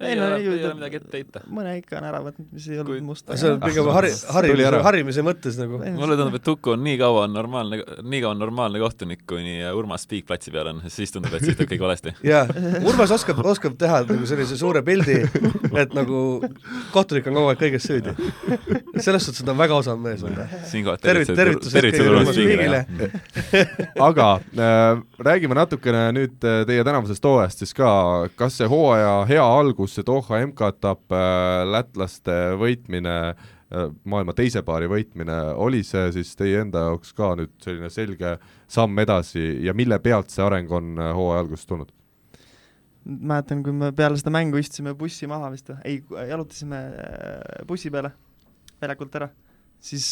ei, no ei, ei ole midagi ette heita. mõne ikka on ära võtnud, mis ei olnud Kui... must. see on pigem hari-, harimise, harimise mõttes nagu. mulle tundub, et Uku on nii kaua on normaalne, nii kaua on normaalne kohtunik, kuni Urmas Piik platsi peal on, siis tundub, et siis teeb kõik valesti. jaa, Urmas oskab, oskab teha nagu sellise suure pildi, et nagu kohtunik on kogu aeg kõiges süüdi. selles suhtes on ta väga osav mees. siinkohal tervitused, tervitused Urmas Piigile. aga äh, räägime natukene nüüd äh, teie tänavusest hooajast siis ka, kas see hooaja hea algus kus see Doha MK-etapp, äh, lätlaste võitmine, äh, maailma teise paari võitmine, oli see siis teie enda jaoks ka nüüd selline selge samm edasi ja mille pealt see areng on äh, hooaja alguses tulnud? mäletan, kui me peale seda mängu istusime bussi maha vist või, ei, jalutasime äh, bussi peale väljakult ära, siis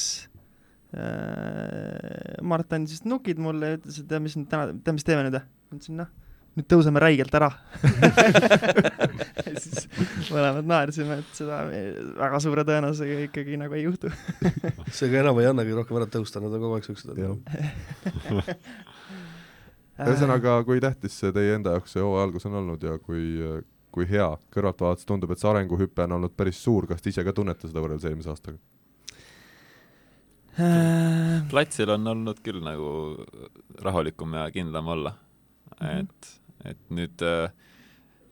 äh, Mart andis nukid mulle ja ütles, et tead, mis nüüd täna, tead, mis teeme nüüd või? ma ütlesin noh, nüüd tõuseme räigelt ära siis mõlemad naersime, et seda väga suure tõenäosusega ikkagi nagu ei juhtu. seega enam ei annagi rohkem ära tõusta, nad on kogu aeg siuksed ühesõnaga, kui tähtis see teie enda jaoks see hooaja algus on olnud ja kui, kui hea kõrvaltvaates tundub, et see arenguhüpe on olnud päris suur, kas te ise ka tunnete seda võrreldes eelmise aastaga? äh, platsil on olnud küll nagu rahulikum ja kindlam olla mm. Mhm. -hmm. et, et nüüd,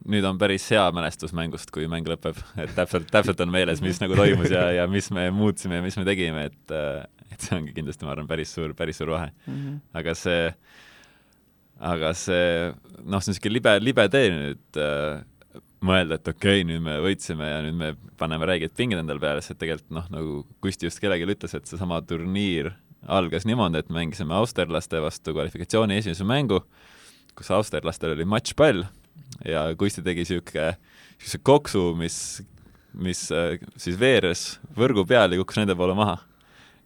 nüüd on päris hea mälestus mängust, kui mäng lõpeb, et täpselt, täpselt on meeles, mis nagu toimus ja, ja mis me muutsime ja mis me tegime, et, et see ongi kindlasti, ma arvan, päris suur, päris suur vahe. mhm. aga see, aga see, noh, see on niisugune libe, libe tee nüüd äh, mõelda, et okei okay,, nüüd me võitsime ja nüüd me paneme räiged pinged endale peale, sest et tegelikult noh, nagu Kusti just kellelegi ütles, et seesama turniir algas niimoodi, et mängisime austerlaste vastu kvalifikatsiooni esimese mängu, kus austerlastel oli matšpall ja Kusti tegi niisugune, niisuguse koksu, mis, mis äh, siis veeres võrgu peal ja kukkus nende poole maha.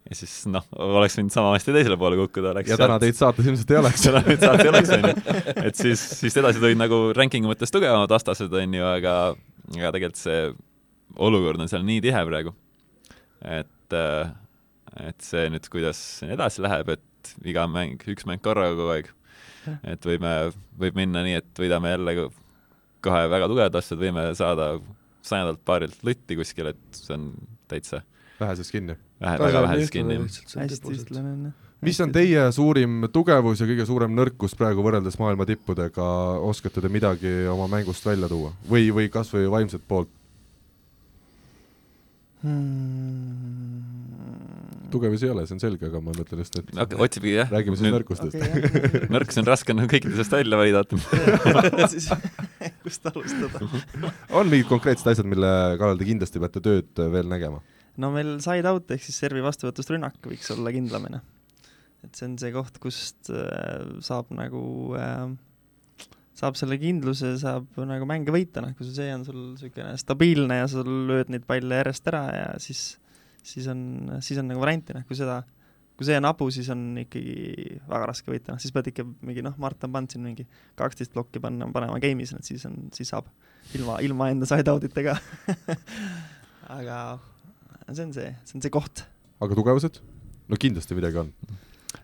ja siis noh, oleks võinud sama hästi teisele poole kukkuda, oleks ja täna teid saates ilmselt ei oleks. seda nüüd saati oleks, onju. et siis, siis edasi tulid nagu rankingu mõttes tugevamad vastased, onju, aga, aga tegelikult see olukord on seal nii tihe praegu, et, et see nüüd, kuidas edasi läheb, et iga mäng, üks mäng korraga kogu aeg, et võime, võib minna nii, et võidame jälle kohe väga tugevad vastased, võime saada sajandalt paarilt lutti kuskil, et see on täitsa väheses kinni. vähe, väga väheses kinni. hästi üstlane on jah. mis on teie suurim tugevus ja kõige suurem nõrkus praegu võrreldes maailma tippudega, oskate te midagi oma mängust välja tuua või, või kas või vaimset poolt? Hmm. Tugevusi ei ole, see on selge, aga ma mõtlen just, et okei, otsibki jah. räägime siis nõrkustest. okei, nõrkus on raske nagu kõikidest välja siis kust alustada? on mingid konkreetsed asjad, mille kallal te kindlasti peate tööd veel nägema? no meil side out ehk siis servi vastuvõtust rünnak võiks olla kindlamini. et see on see koht, kust äh, saab nagu äh,, saab selle kindluse, saab nagu mänge võita, noh, kui see on sul niisugune stabiilne ja sa lööd neid palle järjest ära ja siis, siis on, siis on nagu varianti, noh, kui seda, kui see on hapu, siis on ikkagi väga raske võita, noh, siis pead ikka mingi noh, Mart on pannud siin mingi kaksteist plokki panna, panema game'is, et siis on, siis saab ilma, ilma enda side out itega aga see on see, see on see koht. aga tugevused? no kindlasti midagi on.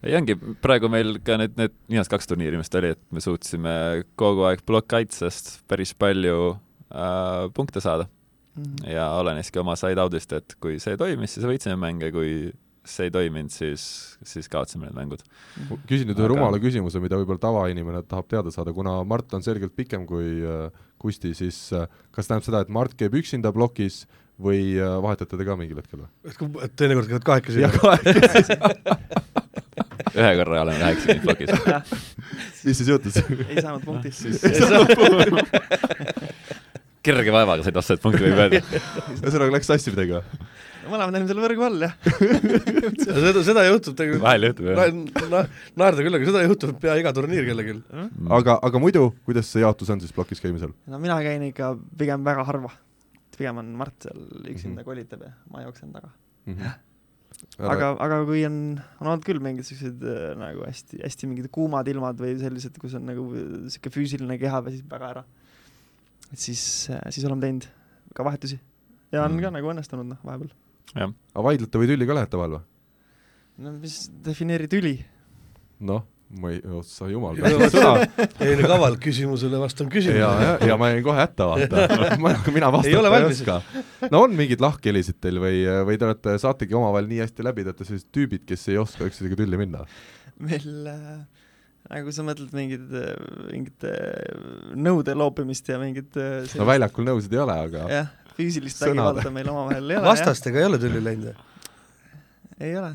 ei ongi, praegu meil ka need, need viimased kaks turniiri, mis ta oli, et me suutsime kogu aeg plokkkaitsest päris palju äh, punkte saada Mhm. ja oleneski oma side out'ist, et kui see toimis, siis võitsime mänge, kui see ei toiminud, siis, siis kaotasime need mängud. küsin nüüd ühe Aga- rumala küsimuse, mida võib-olla tavainimene tahab teada saada, kuna Mart on selgelt pikem kui äh, Kusti, siis äh, kas tähendab seda, et Mart käib üksinda plokis või äh, vahetate te ka mingil hetkel või? et teinekord käivad kahekesi ja. kahekesi. ühe korra oleme kaheksakümmend plokis. mis siis juhtus? ei saanud punktist siis. kerge vaevaga said vastu, et punkti võib öelda. ühesõnaga läks sassi midagi või? mõlemad olime seal võrgu all jah. seda, seda juhtub tegelikult vahel juhtub jah. na, na, naerda küll, aga seda juhtub pea iga turniir kellelgi. Mm. aga, aga muidu, kuidas see jaotus on siis plokis käimisel? no mina käin ikka pigem väga harva. pigem on Mart seal üksinda Mhm. kolitab ja ma jooksen taga. aga aga, aga kui on, on olnud küll mingid siuksed äh, nagu hästi, hästi mingid kuumad ilmad või sellised, kus on nagu sihuke füüsiline keha väsib väga ära, et siis, siis oleme teinud ka vahetusi ja on Mm. ka nagu õnnestunud noh, vahepeal. aga vaidlete või tülli ka lähete vahel või? no mis defineeri tüli? noh, ma ei, ossa jumal, Ei ole sõna. ei no kaval küsimusele vastan ja, küsimusele. ja, ja ma jäin kohe hätta, vaata. ma, mina Ei vastata ole ei, ei oska. no on mingeid lahkhelisid teil või, või te olete, saategi omavahel nii hästi läbi, te olete sellised tüübid, kes ei oska üksteisega tülli minna? meil äh, nagu sa mõtled mingid, mingit äh, nõude loopimist ja mingit äh, no sellist- väljakul nõusid ei ole, aga jah, füüsilist vägivalda meil omavahel ei ole. vastastega ei ole tülli läinud või? ei ole.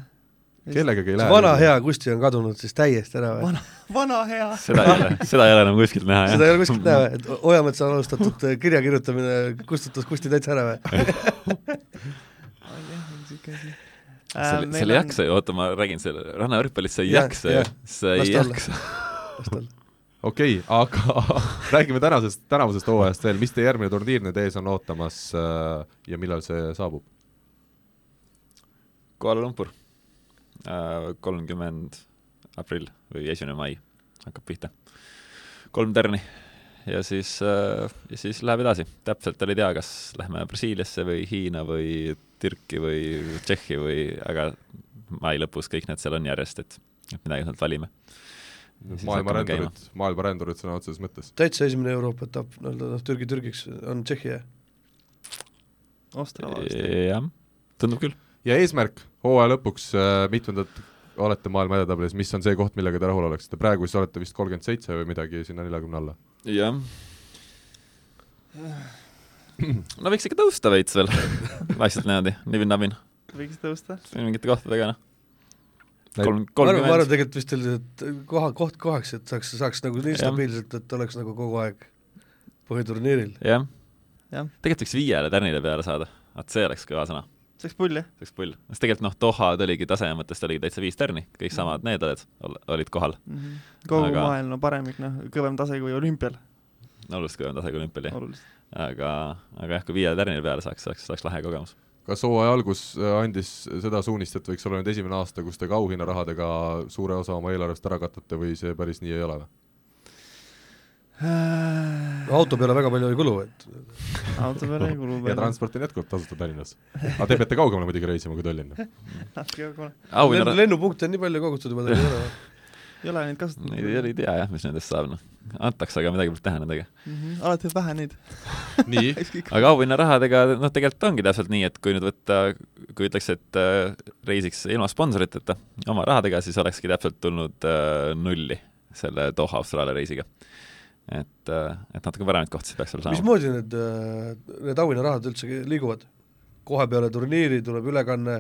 kellegagi ei lähe. vana hea Kusti on kadunud siis täiesti ära või? vana, vana hea. seda ei ole, seda ei ole enam kuskilt näha, jah. seda ei ole kuskilt näha või? et Ojametsa alustatud äh, kirja kirjutamine kustutas Kusti täitsa ära või? on jah, on siuke asi. seal, seal ei jaksa ju, oota, ma räägin selle, rannavõrkpallis sa ei Jah, jaksa ju. Sa ei jaksa. okei okay,, aga räägime tänasest, tänavusest hooajast veel, mis teie järgmine turniir nüüd ees on ootamas äh, ja millal see saabub? Kuala Lumpur, äh, kolmkümmend aprill või esimene mai. Hakkab pihta. kolm tärni. Ja siis, äh, ja siis läheb edasi. täpselt veel ei tea, kas lähme Brasiiliasse või Hiina või Türki või Tšehhi või, aga mai lõpus kõik need seal on järjest, et, et midagi sealt valime. maailma rändurid, maailma rändurid sõna otseses mõttes. täitsa esimene Euroopa etapp, nii-öelda noh, Türgi Türgiks on Tšehhi, jah? Ostrava vist. jah, tundub küll. ja eesmärk hooaja lõpuks äh, mitmendat olete maailma edetabelis, mis on see koht, millega te rahul oleksite, praegu siis olete vist kolmkümmend seitse või midagi sinna neljakümne alla? jah. No võiks ikka tõusta veits veel, vaikselt niimoodi, nibin-nabin. võiks tõusta. mingite kohtadega, noh. kolm, kolmkümmend. ma arvan tegelikult vist sellised koha, koht kohaks, et saaks, saaks nagu nii stabiilselt, et oleks nagu kogu aeg põhiturniiril. jah ja.. tegelikult võiks viiele tärnile peale saada, vaat see oleks kõva sõna see oleks pull, jah? see oleks pull. sest tegelikult noh, Dohad oligi taseme mõttes oligi täitsa viis tärni, kõik samad need olid, olid kohal mm. -hmm. kogu aga... maailm on paremik, noh, kõvem tase kui olümpial. oluliselt kõvem tase kui olümpial, jah. Aga, aga jah, kui viie tärnile peale saaks, oleks, oleks lahe kogemus kas hooaja algus äh, andis seda suunist, et võiks olla nüüd esimene aasta, kus te ka auhinnarahadega suure osa oma eelarvest ära katate või see päris nii ei ole või? auto peale väga palju ei kulu, et auto peale ei kulu ja transport on jätkuvalt tasuta Tallinnas. aga te peate kaugemale muidugi reisima kui Tallinna. lennupunkte on nii palju kogutud juba, ei ole ei ole neid kasutatud? ei, ei tea jah, mis nendest saab, noh. antakse, aga midagi pole teha nendega mm. -hmm. alati on vähe neid nii aga auhinnarahadega, noh, tegelikult ongi täpselt nii, et kui nüüd võtta, kui ütleks, et äh, reisiks ilma sponsoriteta, oma rahadega, siis olekski täpselt tulnud äh, nulli selle Doha Austraalia reisiga et, äh, et natuke paremaid kohti peaks seal saama. mismoodi need, äh, need auhinnarahad üldse liiguvad? kohe peale turniiri tuleb ülekanne,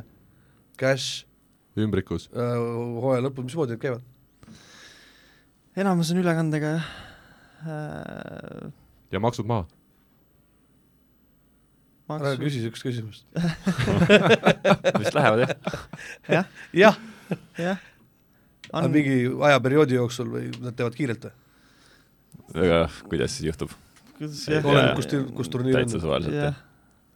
cash, ümbrikus äh,, hooaja lõpul, mismoodi need käivad? Enamus on ülekandega, jah äh.... ja maksud maha? Maksu... ära küsi niisugust küsimust vist lähevad, jah? jah. jah. aga mingi ajaperioodi jooksul või nad teevad kiirelt või? aga kuidas siis juhtub? oleneb, kus, kus turniir on. täitsa suvaliselt, jah.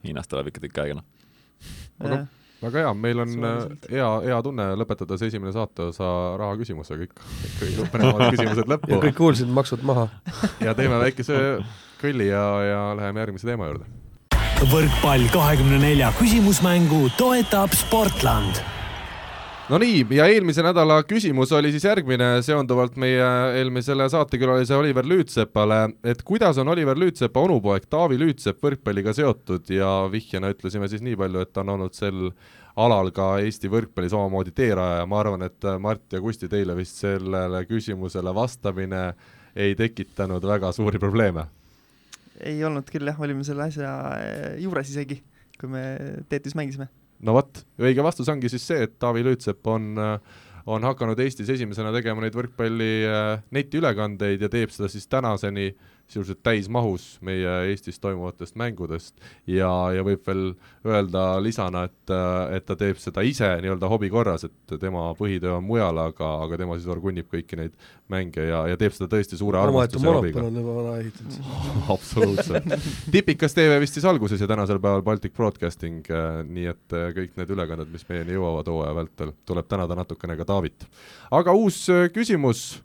Hiinast tuleb ikka tükk aega, noh. Aga väga hea, meil on äh, hea, hea tunne lõpetada see esimene saateosa rahaküsimusega, kõik, kõik põnevamad küsimused lõppu. ja kõik kuulsid, maksud maha. Ja teeme väikese kõlli ja, ja läheme järgmise teema juurde. võrkpall kahekümne nelja küsimusmängu toetab Sportland no nii, ja eelmise nädala küsimus oli siis järgmine, seonduvalt meie eelmisele saatekülalise Oliver Lüütsepale, et kuidas on Oliver Lüütsepa onupoeg Taavi Lüütsepp võrkpalliga seotud? Ja vihjena ütlesime siis nii palju, et ta on olnud sel alal ka Eesti võrkpallis omamoodi teerajaja, ma arvan, et Mart ja Kusti, teile vist sellele küsimusele vastamine ei tekitanud väga suuri probleeme? ei olnud küll jah, olime selle asja juures isegi, kui me Teetis mängisime no vot, õige vastus ongi siis see, et Taavi Lüütsepp on, on hakanud Eestis esimesena tegema neid võrkpalli äh, netiülekandeid ja teeb seda siis tänaseni. äh, sisuliselt täismahus meie Eestis toimuvatest mängudest ja, ja võib veel öelda lisana, et, et ta teeb seda ise nii-öelda hobi korras, et tema põhitöö on mujal, aga, aga tema siis orgunnib kõiki neid mänge ja, ja teeb seda tõesti suure armastuse hobiga. on juba vana ehitatud absoluutselt. Tipikas TV vist siis alguses ja tänasel päeval Baltic Broadcasting, nii et äh, kõik need ülekanded, mis meieni jõuavad hooaja vältel, tuleb tänada natukene ka Taavit. aga uus äh, küsimus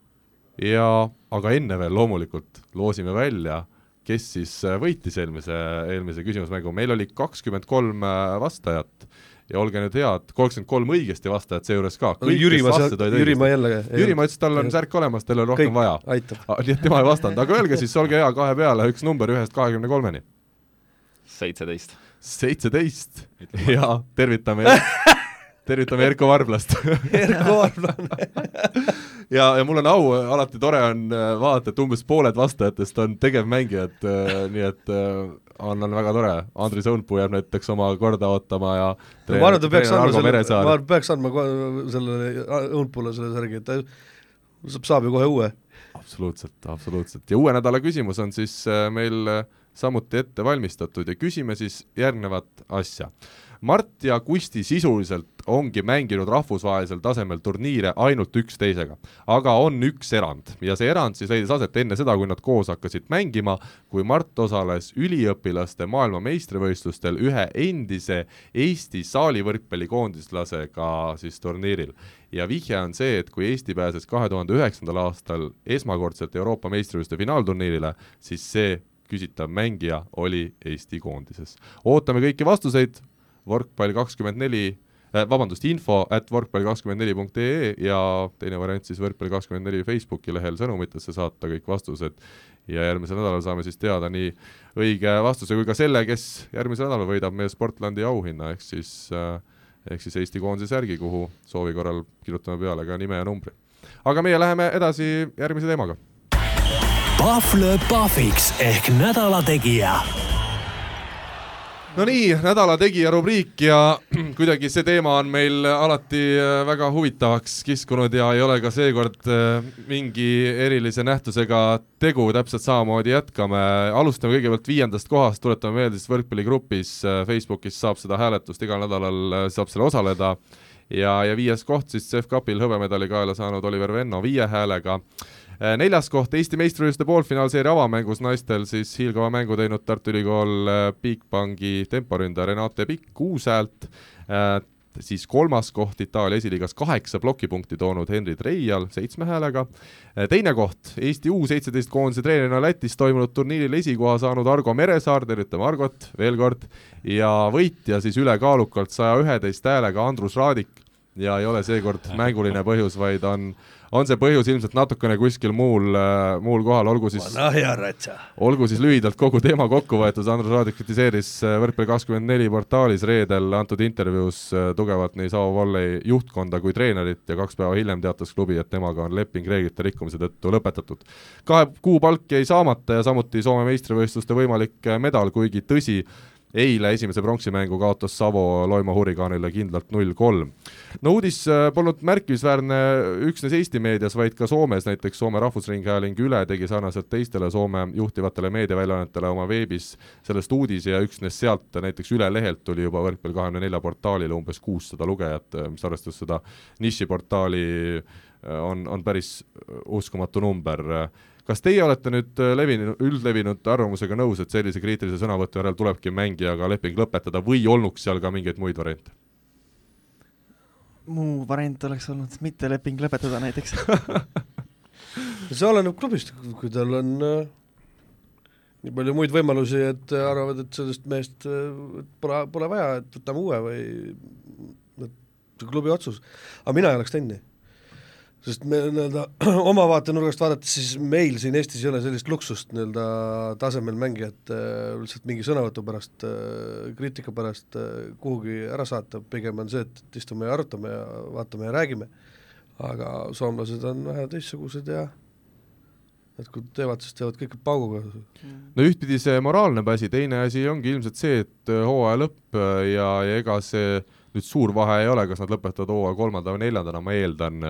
ja aga enne veel loomulikult loosime välja, kes siis äh, võitis eelmise, eelmise küsimusmängu, meil oli kakskümmend kolm äh, vastajat ja olge nüüd head, kolmkümmend kolm õigesti vastajat seejuures ka. Jürimaa, Jürimaa jälle. Jürimaa ütles, tal on särk olemas, teil on rohkem Kõik, vaja. nii et tema ei vastanud, aga öelge siis, olge hea, kahe peale, üks number ühest kahekümne kolmeni. seitseteist. seitseteist ja tervitame tervitame Erko Varblast Erko Varblane ja, ja mul on au, alati tore on äh, vaadata, et umbes pooled vastajatest on tegevmängijad, äh, nii et äh, on, on väga tore. Andris Õunpuu jääb näiteks oma korda ootama ja no, ma arvan, ta peaks andma selle, ma arvan, peaks andma sellele Õunpuule selle särgi, et ta saab, saab ju kohe uue. absoluutselt, absoluutselt. ja uue nädala küsimus on siis meil samuti ette valmistatud ja küsime siis järgnevat asja. Mart ja Kusti sisuliselt ongi mänginud rahvusvahelisel tasemel turniire ainult üksteisega. aga on üks erand ja see erand siis leidis aset enne seda, kui nad koos hakkasid mängima, kui Mart osales üliõpilaste maailmameistrivõistlustel ühe endise Eesti saalivõrkpallikoondislasega siis turniiril. ja vihje on see, et kui Eesti pääses kahe tuhande üheksandal aastal esmakordselt Euroopa meistrivõistluste finaalturniirile, siis see küsitav mängija oli Eesti koondises. ootame kõiki vastuseid, võrkpall kakskümmend neli äh, vabandust, info at võrkpall24.ee ja teine variant siis võrkpall kakskümmend neli Facebooki lehel sõnumitesse saata kõik vastused ja järgmisel nädalal saame siis teada nii õige vastuse kui ka selle, kes järgmisel nädalal võidab meie Sportlandi auhinna, ehk siis äh, ehk siis Eesti koondise särgi, kuhu soovi korral kirjutame peale ka nime ja numbri. aga meie läheme edasi järgmise teemaga. Pahv lööb pahviks ehk nädala tegija no nii, nädala tegija rubriik ja kuidagi see teema on meil alati äh, väga huvitavaks kiskunud ja ei ole ka seekord äh, mingi erilise nähtusega tegu, täpselt samamoodi jätkame. alustame kõigepealt viiendast kohast, tuletame meelde siis võrkpalligrupis äh, Facebookis saab seda hääletust. Igal nädalal, saab seal osaleda. Ja, ja viies koht siis CEF Cupil hõbemedali kaela saanud Oliver Venno viie häälega neljas koht Eesti meistrivõistluste poolfinaalseeria avamängus naistel siis hiilgava mängu teinud Tartu Ülikool äh, Bigbanki temporündaja Renate Pikk kuus häält, äh, siis kolmas koht Itaalia esiliigas kaheksa plokipunkti toonud Henri Treial seitsme häälega, teine koht Eesti U seitseteist koondise treenerina Lätis toimunud turniiril esikoha saanud Argo Meresaar, tervitame Argot veel kord, ja võitja siis ülekaalukalt saja üheteist häälega Andrus Raadik. Ja ei ole seekord mänguline põhjus, vaid on on see põhjus ilmselt natukene kuskil muul, äh, muul kohal, olgu siis olgu siis lühidalt kogu teema kokku võetud, Andrus Raadik kritiseeris äh, Võrkpalli kakskümmend neli portaalis reedel antud intervjuus äh, tugevalt nii Savo Volley juhtkonda kui treenerit ja kaks päeva hiljem teatas klubi, et temaga on leping reeglite rikkumise tõttu lõpetatud. kahe kuu palk jäi saamata ja samuti Soome meistrivõistluste võimalik medal, kuigi tõsi, eile esimese pronksimängu kaotas Savo Loima Hurrikanile kindlalt null kolm. no uudis äh, polnud märkimisväärne üksnes Eesti meedias, vaid ka Soomes, näiteks Soome Rahvusringhääling Üle tegi sarnaselt teistele Soome juhtivatele meediaväljaannetele oma veebis sellest uudise ja üksnes sealt näiteks Üle lehelt tuli juba võrkpalli kahekümne nelja portaalile umbes kuussada lugejat, mis arvestades seda nišiportaali äh, on, on päris uskumatu number kas teie olete nüüd äh, levinud, üldlevinud arvamusega nõus, et sellise kriitilise sõnavõtu järel tulebki mängijaga leping lõpetada või olnuks seal ka mingeid muid variante? muu variant oleks olnud mitte leping lõpetada näiteks see oleneb klubist, kui tal on äh, nii palju muid võimalusi, et arvavad, et sellest mehest äh, pole, pole vaja, et võtame uue või et see klubi otsus. aga mina ei oleks teinud nii sest me nii-öelda oma vaatenurgast vaadates, siis meil siin Eestis ei ole sellist luksust nii-öelda tasemel mängijat äh, lihtsalt mingi sõnavõtu pärast äh,, kriitika pärast äh, kuhugi ära saata, pigem on see, et, et istume ja arutame ja vaatame ja räägime, aga soomlased on vähe teistsugused ja et kui teevad, siis teevad kõike pauguga. no ühtpidi see moraalne asi, teine asi ongi ilmselt see, et hooaja lõpp ja, ja ega see nüüd suur vahe ei ole, kas nad lõpetavad hooaja kolmanda või neljandana, ma eeldan,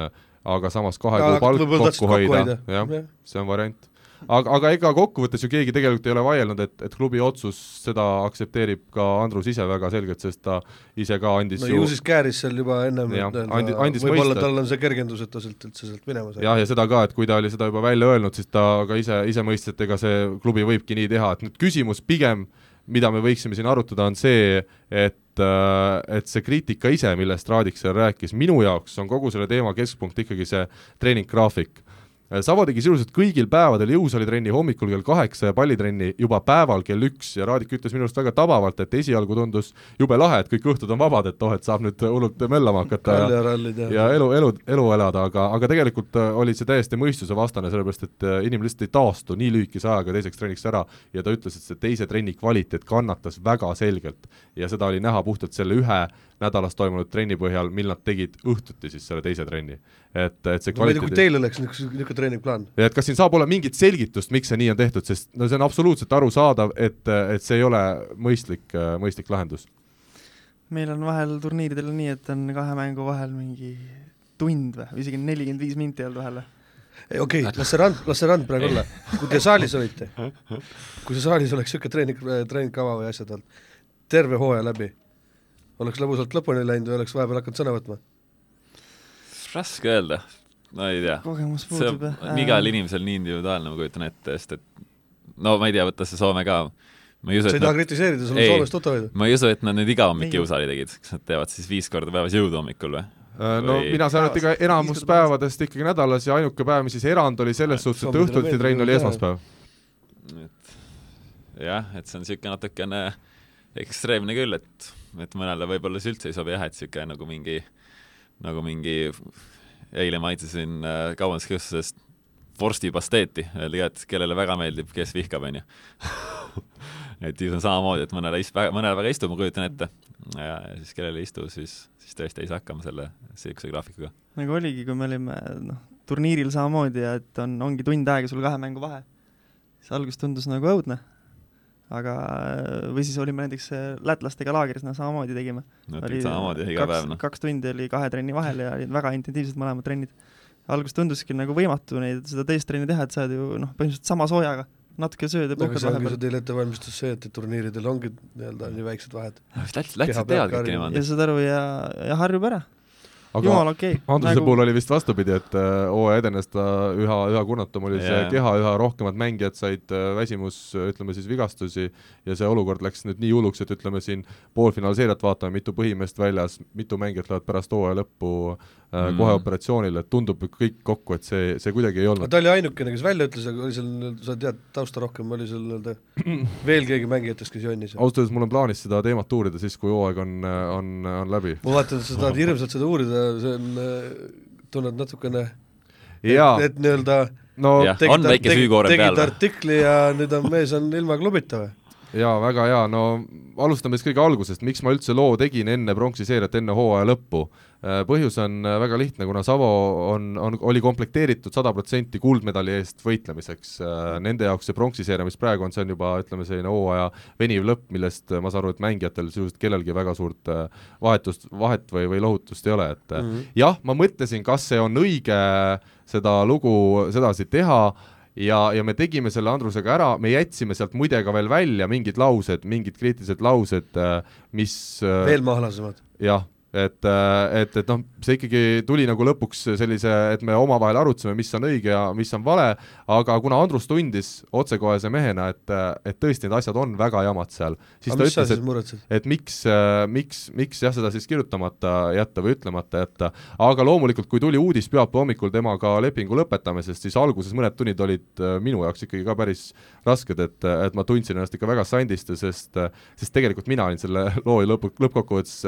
aga samas kahe kuu palk kokku hoida, jah, see on variant. Aga, aga ega kokkuvõttes ju keegi tegelikult ei ole vaielnud, et, et klubi otsus, seda aktsepteerib ka Andrus ise väga selgelt, sest ta ise ka andis no ju siis kääris seal juba ennem, võib-olla tal on see kergendus, et ta sealt üldse sealt minema sai. jah, ja seda ka, et kui ta oli seda juba välja öelnud, siis ta ka ise, ise mõistis, et ega see klubi võibki nii teha, et nüüd küsimus pigem, mida me võiksime siin arutada, on see, et et see kriitika ise, millest Raadik seal rääkis, minu jaoks on kogu selle teema keskpunkt ikkagi see treeninggraafik. Äh, Savo tegi sisuliselt kõigil päevadel jõusaalitrenni hommikul kell kaheksa ja pallitrenni juba päeval kell üks. Ja Raadik ütles minu arust väga tabavalt, et esialgu tundus jube lahe, et kõik õhtud on vabad, et oh, et saab nüüd hullult möllama hakata ja, ja elu, elu, elu elada, aga, aga tegelikult äh, oli see täiesti mõistusevastane, sellepärast et äh, inimene lihtsalt ei taastu nii lühikese ajaga teiseks trenniks ära. Ja ta ütles, et see teise trenni kvaliteet kannatas väga selgelt. Ja seda oli näha puhtalt selle ühe nädalas toimunud trenni põhjal, mil nad tegid õhtuti siis selle teise trenni. et, et see kvaliteedi... tea, kui teil oleks niisugune, niisugune treeningplaan. et kas siin saab olla mingit selgitust, miks see nii on tehtud, sest no see on absoluutselt arusaadav, et, et see ei ole mõistlik, mõistlik lahendus. meil on vahel turniiridel nii, et on kahe mängu vahel mingi tund või isegi nelikümmend viis minti olnud vahel ei okei okay,, las see rand, las see rand praegu olla. kui te saalis olite, kui see saalis oleks niisugune treening, treeningkava või asjad olnud, terve hooaja läbi, oleks lõbusalt lõpuni läinud või oleks vahepeal hakanud sõna võtma? raske öelda, no ei tea. kogemus puudub jah. igal inimesel nii individuaalne, ma kujutan ette, sest et no ma ei tea, võta see Soome ka, ma ei usu, sa ei taha kritiseerida, sul on Soomest tuttavaid? ma ei usu, et nad nüüd iga hommik jõusaali tegid, kas nad teevad siis viis korda päevas jõudu hommikul või? Äh, no või... mina saan aru, et ikka enamus päevadest ikkagi nädalas ja ainuke päev, mis siis erand oli selles suhtes, et õhtuti trenn oli esmaspäev. et jah, et see on niisugune natukene ekstreemne küll, et, et mõnele võib-olla see üldse ei sobi jah, et niisugune nagu mingi, nagu mingi eile maitsesin äh, kaubanduskeskusest vorstipasteeti, et kellele väga meeldib, kes vihkab, onju. Et siis on samamoodi, et mõnele ist-, mõnele väga istub, ma kujutan ette, ja siis kellele ei istu, siis, siis tõesti ei saa hakkama selle niisuguse graafikuga. nagu oligi, kui me olime noh, turniiril samamoodi ja et on, ongi tund aega sul kahe mängu vahe, siis alguses tundus nagu õudne, aga või siis olime näiteks lätlastega laagris, noh samamoodi tegime. no tegid samamoodi iga päev, noh. kaks tundi oli kahe trenni vahel ja olid väga intensiivsed mõlemad trennid. alguses tunduski nagu võimatu neid, seda teist trenni teha, et sa oled ju noh, põhimõtteliselt sama soojaga natuke sööd ja puhkad vahepeal. see ongi teil ettevalmistus see, et turniiridel ongi nii-öelda nii väiksed vahed. lätlased teavad kõike niimoodi. ja saad aru ja, ja harjub ära aga jumal okei okay.. Andruse nagu... puhul oli vist vastupidi, et äh, hooaja edenes ta üha, üha kurnatum oli yeah. see keha, üha rohkemad mängijad said äh, väsimus, ütleme siis vigastusi ja see olukord läks nüüd nii hulluks, et ütleme siin poolfinaalseeriat vaatame, mitu põhimeest väljas, mitu mängijat lähevad pärast hooaja lõppu mm. kohe operatsioonile, et tundub kõik kokku, et see, see kuidagi ei olnud. ta oli ainukene, kes välja ütles, aga oli seal, sa tead tausta rohkem, oli seal nii-öelda veel keegi mängijatest, kes jonnis? ausalt öeldes mul on plaanis seda teemat uurida siis, kui hooaeg on, on, on läbi. ma vaatan, et sa tahad hirmsalt seda uurida, see on, äh, tunned natukene et, et nii-öelda no tegid, peal või? artikli ja nüüd on mees on ilma klubita või? Jaa, väga hea, no alustame siis kõige algusest, miks ma üldse loo tegin enne pronksi seeriat, enne hooaja lõppu. Äh, põhjus on äh, väga lihtne, kuna Savo on, on, oli komplekteeritud sada protsenti kuldmedali eest võitlemiseks. Äh, nende jaoks see pronksi seeria, mis praegu on, see on juba ütleme, selline hooaja veniv lõpp, millest ma saan aru, et mängijatel sisuliselt kellelgi väga suurt vahetust, vahet või, või lohutust ei ole, et mm -hmm. jah, ma mõtlesin, kas see on õige seda lugu sedasi teha ja, ja me tegime selle Andrusega ära, me jätsime sealt muide ka veel välja mingid laused, mingid kriitilised laused, äh, mis äh, veel mahalasemad? jah et, äh, et, et noh, see ikkagi tuli nagu lõpuks sellise, et me omavahel arutasime, mis on õige ja mis on vale, aga kuna Andrus tundis otsekohese mehena, et, et tõesti need asjad on väga jamad seal, siis aga ta ütles, et, et miks, miks, miks jah, seda siis kirjutamata jätta või ütlemata jätta, aga loomulikult, kui tuli uudis pühapäeva hommikul temaga lepingu lõpetamisest, siis alguses mõned tunnid olid minu jaoks ikkagi ka päris rasked, et, et ma tundsin ennast ikka väga sandiste, sest, sest tegelikult mina olin selle loo lõpu, lõppkokkuvõttes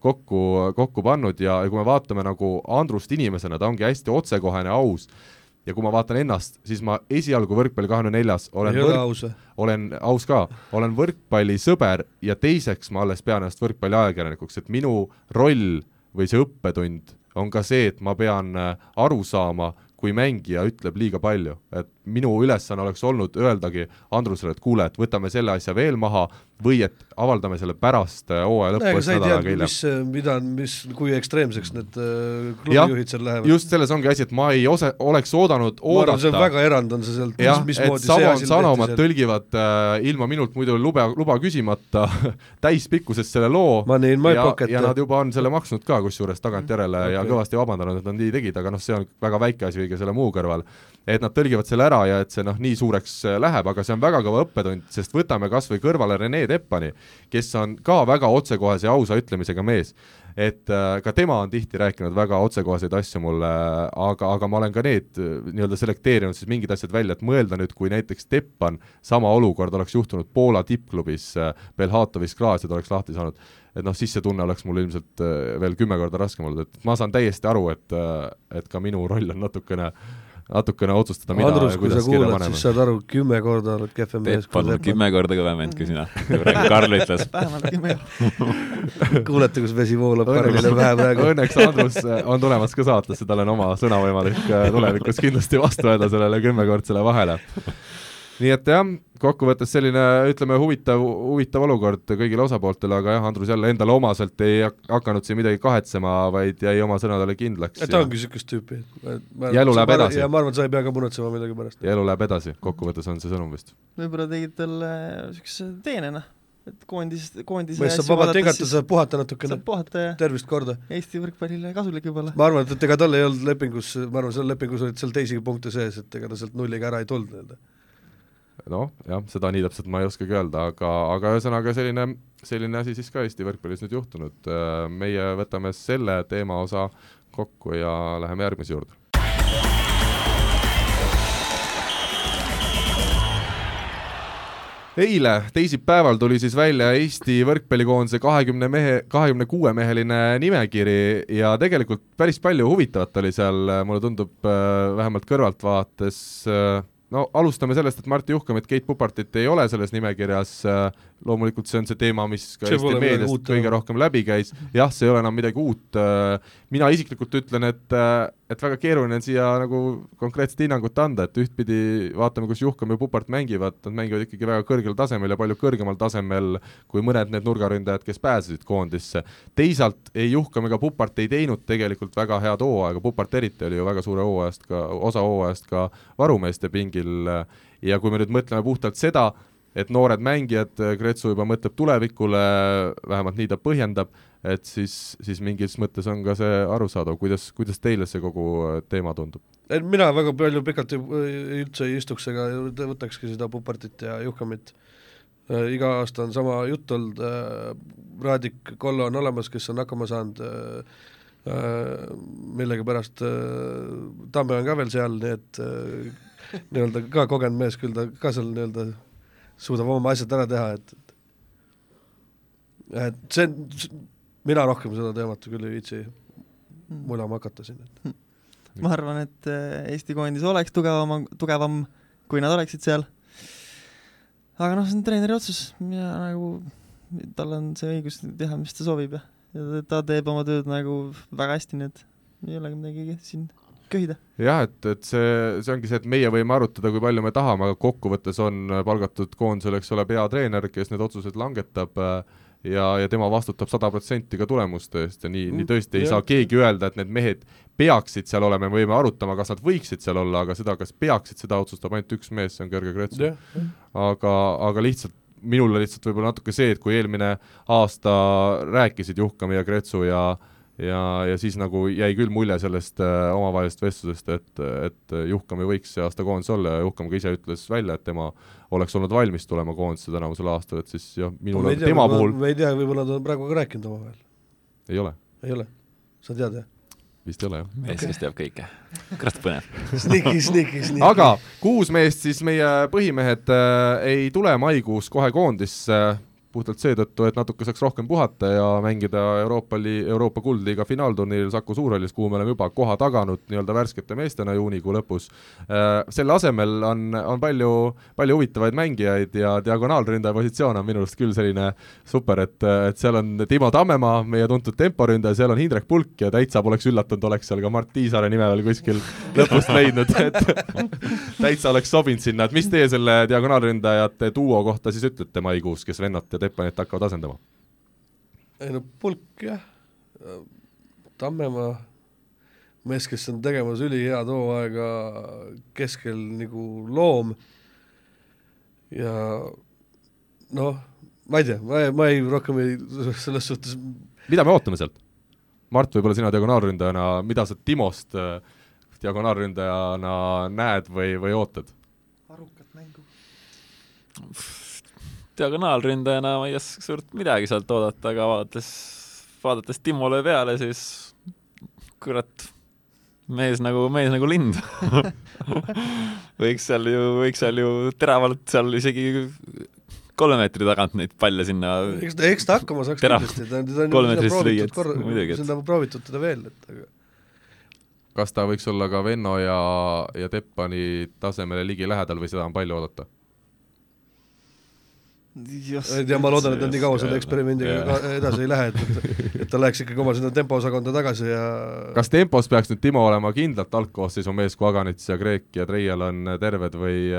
kokku kokku pannud ja, ja kui me vaatame nagu Andrust inimesena, ta ongi hästi otsekohene, aus, ja kui ma vaatan ennast, siis ma esialgu võrkpalli kahekümne neljas olen võrk, aus. olen aus ka, olen võrkpallisõber ja teiseks ma alles pean ennast võrkpalliajakirjanikuks, et minu roll või see õppetund on ka see, et ma pean äh, aru saama, kui mängija ütleb liiga palju, et minu ülesanne oleks olnud öeldagi Andrusele, et kuule, et võtame selle asja veel maha või et avaldame selle pärast äh, hooaja lõppu. sa ei tea, mis, äh, mida, mis, kui ekstreemseks need äh, klubijuhid seal lähevad. just selles ongi asi, et ma ei ose-, oleks oodanud oodata. see on väga erand, on see sealt, mis, mismoodi see asi Sanomat tõlgivad äh, ilma minult muidu lube, luba küsimata täispikkusest selle loo ja, ja nad juba on selle maksnud ka kusjuures tagantjärele okay. ja kõvasti vabandanud, et nad nii tegid, aga noh, see on väga väike asi kõige selle muu kõrval et nad tõlgivad selle ära ja et see noh, nii suureks äh, läheb, aga see on väga kõva õppetund, sest võtame kas või kõrvale Rene Teppani, kes on ka väga otsekohese ja ausa ütlemisega mees. et äh, ka tema on tihti rääkinud väga otsekoheseid asju mulle, aga, aga ma olen ka need äh, nii-öelda selekteerinud siis mingid asjad välja, et mõelda nüüd, kui näiteks Teppan, sama olukord oleks juhtunud Poola tippklubis Belhatovis Klaased oleks lahti saanud, et noh, siis see tunne oleks mul ilmselt veel kümme korda raskem olnud, et ma saan täiesti aru, et, et ka minu roll on natukene äh, natukene otsustada, mida Andrus, ja kuidas kirja paneme. siis saad aru, kümme korda oled kehvem mees. Peep on kümme korda kõvem vend kui sina, Karl ütles. vähemalt kümme kuulete, kus vesi voolab Karlile pähe praegu. Õnneks Andrus äh, on tulemas ka saatesse, tal on oma sõna võimalik äh, tulevikus kindlasti vastu öelda sellele kümmekordsele vahele nii et jah, kokkuvõttes selline, ütleme, huvitav, huvitav olukord kõigile osapooltele, aga jah, Andrus jälle endale omaselt ei hakanud siin midagi kahetsema, vaid jäi oma sõnadele kindlaks. ta ongi niisugust tüüpi. ja elu läheb edasi. ja ma arvan, et sa ei pea ka muretsema millegi pärast. ja elu läheb edasi, kokkuvõttes on see sõnum vist. võib-olla tegid talle niisuguse teene, noh et koondis, koondise mees saab vabalt hingata, saab puhata natukene. tervist korda. Eesti võrkpallile kasulik võib-olla. ma arvan, et ega tal ei olnud lepingus, ma arvan, seal lepingus olid seal teisigi punkte sees, et ega ta sealt nulliga ära ei tulnud nii-öelda noh, jah, seda nii täpselt ma ei oskagi öelda, aga, aga ühesõnaga selline, selline asi siis ka Eesti võrkpallis nüüd juhtunud. meie võtame selle teema osa kokku ja läheme järgmise juurde. eile, teisipäeval tuli siis välja Eesti võrkpallikoondise kahekümne mehe, kahekümne kuue meheline nimekiri ja tegelikult päris palju huvitavat oli seal, mulle tundub vähemalt kõrvaltvaates no alustame sellest, et Martti Juhkamit, Keit Pupartit ei ole selles nimekirjas, loomulikult see on see teema, mis ka see Eesti meediast kõige rohkem läbi käis, jah, see ei ole enam midagi uut, mina isiklikult ütlen, et et väga keeruline on siia nagu konkreetset hinnangut anda, et ühtpidi vaatame, kus Juhkam ja Pupart mängivad, nad mängivad ikkagi väga kõrgel tasemel ja palju kõrgemal tasemel kui mõned need nurgaründajad, kes pääsesid koondisse. teisalt ei Juhkam ega Pupart ei teinud tegelikult väga head hooaega, Pupart eriti oli ju väga suure hooajast ka, osa hooajast ka varumeeste pingil ja kui me nüüd mõtleme puhtalt seda, et noored mängijad, Kretsu juba mõtleb tulevikule, vähemalt nii ta põhjendab, et siis, siis mingis mõttes on ka see arusaadav, kuidas, kuidas teile see kogu äh, teema tundub? mina väga palju pikalt üldse ei istuks ega võtakski seda Pupartit ja Juhkamit äh,. iga aasta on sama jutt olnud äh,, Raadik Kollo on olemas, kes on hakkama saanud äh, äh millegipärast äh, Tamme on ka veel seal, nii et äh, nii-öelda ka kogenud mees, küll ta ka seal nii-öelda suudab oma asjad ära teha, et et see, mina rohkem seda teemat küll ei viitsi mulama hakata siin, et hmm. ma arvan, et äh, Eesti koondis oleks tugevam, tugevam, kui nad oleksid seal. aga noh, see on treeneri otsus, mina nagu, tal on see õigus teha, mis ta soovib ja, ja ta teeb oma tööd nagu väga hästi, nii et ei olegi midagi siin köhida. jah, et, et see, see ongi see, et meie võime arutada, kui palju me tahame, aga kokkuvõttes on palgatud koondisele, eks ole, peatreener, kes need otsused langetab äh, ja, ja tema vastutab sada protsenti ka tulemuste eest ja nii mm,, nii tõesti ei jah. saa keegi öelda, et need mehed peaksid seal olema, me võime arutama, kas nad võiksid seal olla, aga seda, kas peaksid, seda otsustab ainult üks mees, see on Gerge Kretsu. aga, aga lihtsalt minule lihtsalt võib-olla natuke see, et kui eelmine aasta rääkisid Juhkami ja Kretsu ja ja, ja siis nagu jäi küll mulje sellest äh, omavahelisest vestlusest, et, et Juhkam ei võiks see aasta koondises olla ja Juhkam ka ise ütles välja, et tema oleks olnud valmis tulema koondisse tänavusel aastal, et siis jah, minul no, tema puhul me ei tea, võib-olla nad on praegu ka rääkinud omavahel. ei ole? ei ole? sa tead, jah? vist ei ole jah. mees okay., kes teab kõike. kurat põnev Sniki, sniki, sniki. aga kuus meest siis meie põhimehed äh, ei tule maikuus kohe koondisse äh,, puhtalt seetõttu, et natuke saaks rohkem puhata ja mängida Euroopa li-, Euroopa kuldliiga finaalturniiril Saku Suurhallis, kuhu me oleme juba koha taganud nii-öelda värskete meestena juunikuu lõpus. Äh, selle asemel on, on palju, palju huvitavaid mängijaid ja diagonaalründaja positsioon on minu arust küll selline super, et, et seal on Timo Tammemaa, meie tuntud temporündaja, seal on Hindrek Pulk ja täitsa poleks üllatunud, oleks seal ka Mart Tiisaare nime veel kuskil lõpust leidnud, et täitsa oleks sobinud sinna, et mis teie selle diagonaalründajate duo kohta siis ütlete maikuus, kes vennad ja Teppanit hakkavad asendama? ei no Pulk jah, Tammemaa mees, kes on tegemas ülihead hooaega keskel nagu loom ja noh, ma ei tea, ma ei, ma ei, rohkem ei, selles suhtes mida me ootame sealt? Mart, võib-olla sina diagonaalründajana, mida sa Timost äh, diagonaalründajana näed või, või ootad? arukat mängu diagonaalründajana ma ei oska suurt midagi sealt oodata, aga vaadates, vaadates Timole peale, siis kurat, mees nagu, mees nagu lind võiks seal ju, võiks seal ju teravalt seal isegi kolme meetri tagant neid palle sinna eks ta, eks ta hakkama saaks Terav. kindlasti, ta on, ta on ju proovitud korra, seda on proovitud teda veel, et aga kas ta võiks olla ka Venno ja, ja Teppani tasemele ligilähedal või seda on palju oodata? Ei tea, ma loodan, et nad nii kaua selle eksperimendiga edasi ei lähe, et, et ta läheks ikkagi oma sinna tempoosakonda tagasi ja kas tempos peaks nüüd Timo olema kindlalt algkoosseisu mees, kui Aganits ja Kreek ja Treial on terved või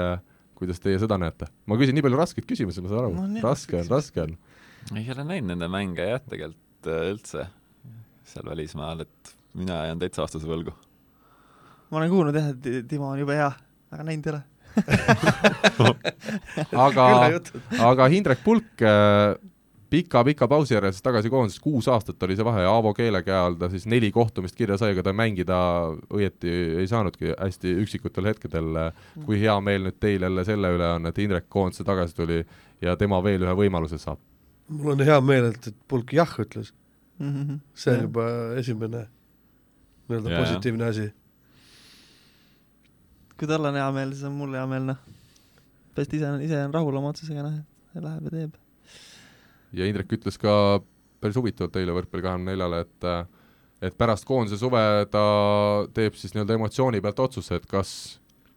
kuidas teie seda näete? ma küsin nii palju raskeid küsimusi, ma saan aru No raske on, raske on. ei ole näinud nende mänge jah, tegelikult äh, üldse seal välismaal, et mina jään täitsa vastuse võlgu. ma olen kuulnud jah, et Timo on jube hea, aga näinud ei ole. aga, aga Hindrek Pulk pika-pika pausi järel siis tagasi koondises, kuus aastat oli see vahe, Aavo Keele käe all ta siis neli kohtumist kirja sai, aga ta mängida õieti ei saanudki, hästi üksikutel hetkedel. kui hea meel nüüd teil jälle selle üle on, et Hindrek koondise tagasi tuli ja tema veel ühe võimaluse saab? mul on hea meel, et, et Pulk jah ütles. Mhm. see on juba esimene nii-öelda positiivne asi. Kui tal on hea meel, siis on mul hea meel, noh. best ise on, ise on rahul oma otsusega, noh, et läheb ja teeb. ja Indrek ütles ka päris huvitavalt eile võrkpalli kahekümne neljale, et et pärast koondise suve ta teeb siis nii-öelda emotsiooni pealt otsuse, et kas,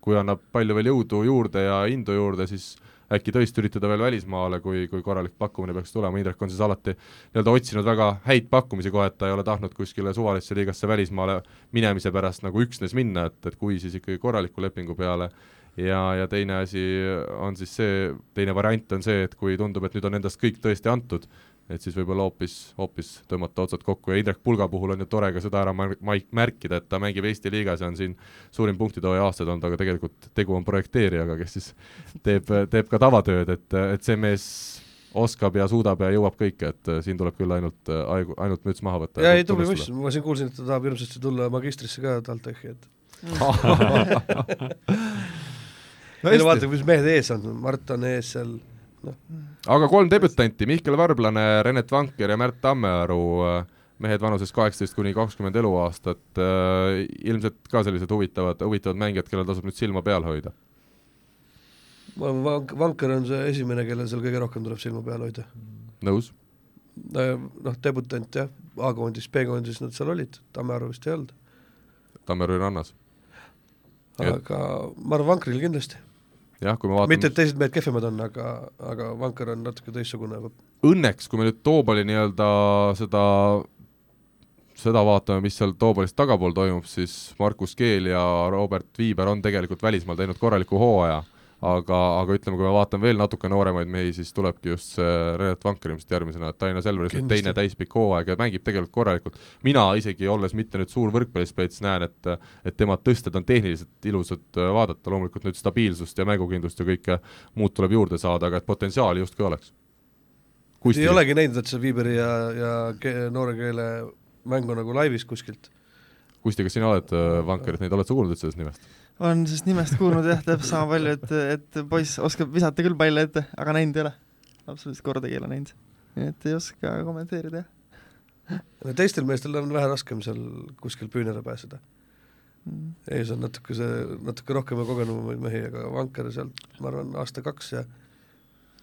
kui annab palju veel jõudu juurde ja indu juurde, siis äkki tõesti üritada veel välismaale, kui, kui korralik pakkumine peaks tulema, Indrek on siis alati nii-öelda otsinud väga häid pakkumisi kohe, et ta ei ole tahtnud kuskile suvalisse liigasse välismaale minemise pärast nagu üksnes minna, et, et kui, siis ikkagi korraliku lepingu peale. Ja, ja teine asi on siis see, teine variant on see, et kui tundub, et nüüd on endast kõik tõesti antud, et siis võib-olla hoopis, hoopis tõmmata otsad kokku. Ja Indrek Pulga puhul on ju tore ka seda ära märkida, et ta mängib Eesti liigas ja on siin suurim punktitooja aastaid olnud, aga tegelikult tegu on projekteerijaga, kes siis teeb, teeb ka tavatööd, et, et see mees oskab ja suudab ja jõuab kõike, et siin tuleb küll ainult, ainult müts maha võtta. jaa, ei tubli poiss, ma siin kuulsin, et ta tahab hirmsasti tulla magistrisse ka TalTechi, et no ei no vaata, mis mehed ees on, Mart on ees seal, noh. aga kolm debütanti, Mihkel Varblane, Renet Vanker ja Märt Tammearu, mehed vanuses kaheksateist kuni kakskümmend eluaastat, ilmselt ka sellised huvitavad, huvitavad mängijad, kellel tasub nüüd silma peal hoida. ma arvan, Vank-, Vanker on see esimene, kellel seal kõige rohkem tuleb silma peal hoida. nõus? noh, debütant jah, A-koondis, B-koondis nad seal olid, Tammearu vist ei olnud. Tammearu oli rannas. aga ma arvan, Vankril kindlasti jah, kui ma vaatan mitte, et teised mehed kehvemad on, aga, aga Vanker on natuke teistsugune. Õnneks, kui me nüüd Toobali nii-öelda seda, seda vaatame, mis seal Toobalist tagapool toimub, siis Markus Keel ja Robert Viiber on tegelikult välismaal teinud korraliku hooaja aga, aga ütleme, kui me vaatame veel natuke nooremaid mehi, siis tulebki just see Renat Vanker ilmselt järgmisena, et Tallinna Selveris nüüd teine täispikk hooaeg ja mängib tegelikult korralikult. mina isegi, olles mitte nüüd suur võrkpallispets, näen, et et tema tõsted on tehniliselt ilusad vaadata, loomulikult nüüd stabiilsust ja mängukindlust ja kõike muud tuleb juurde saada, aga et potentsiaali justkui oleks. Ei olegi näinud, et see Viiberi ja, ja ke, noore keele mängu nagu laivis kuskilt. Kusti, kas sina oled Vankerit, neid oled sa kuulnud üldse sellest nimest? on sellest nimest kuulnud jah, täpselt sama palju, et, et poiss oskab visata küll palle ette, aga näinud ei ole. absoluutselt kordagi ei ole näinud. nii et ei oska kommenteerida, jah. teistel meestel on vähe raskem seal kuskil püünele pääseda mm.. ees on natuke see, natuke rohkem ja kogenumaid mehi, aga Vanker sealt, ma arvan, aasta-kaks ja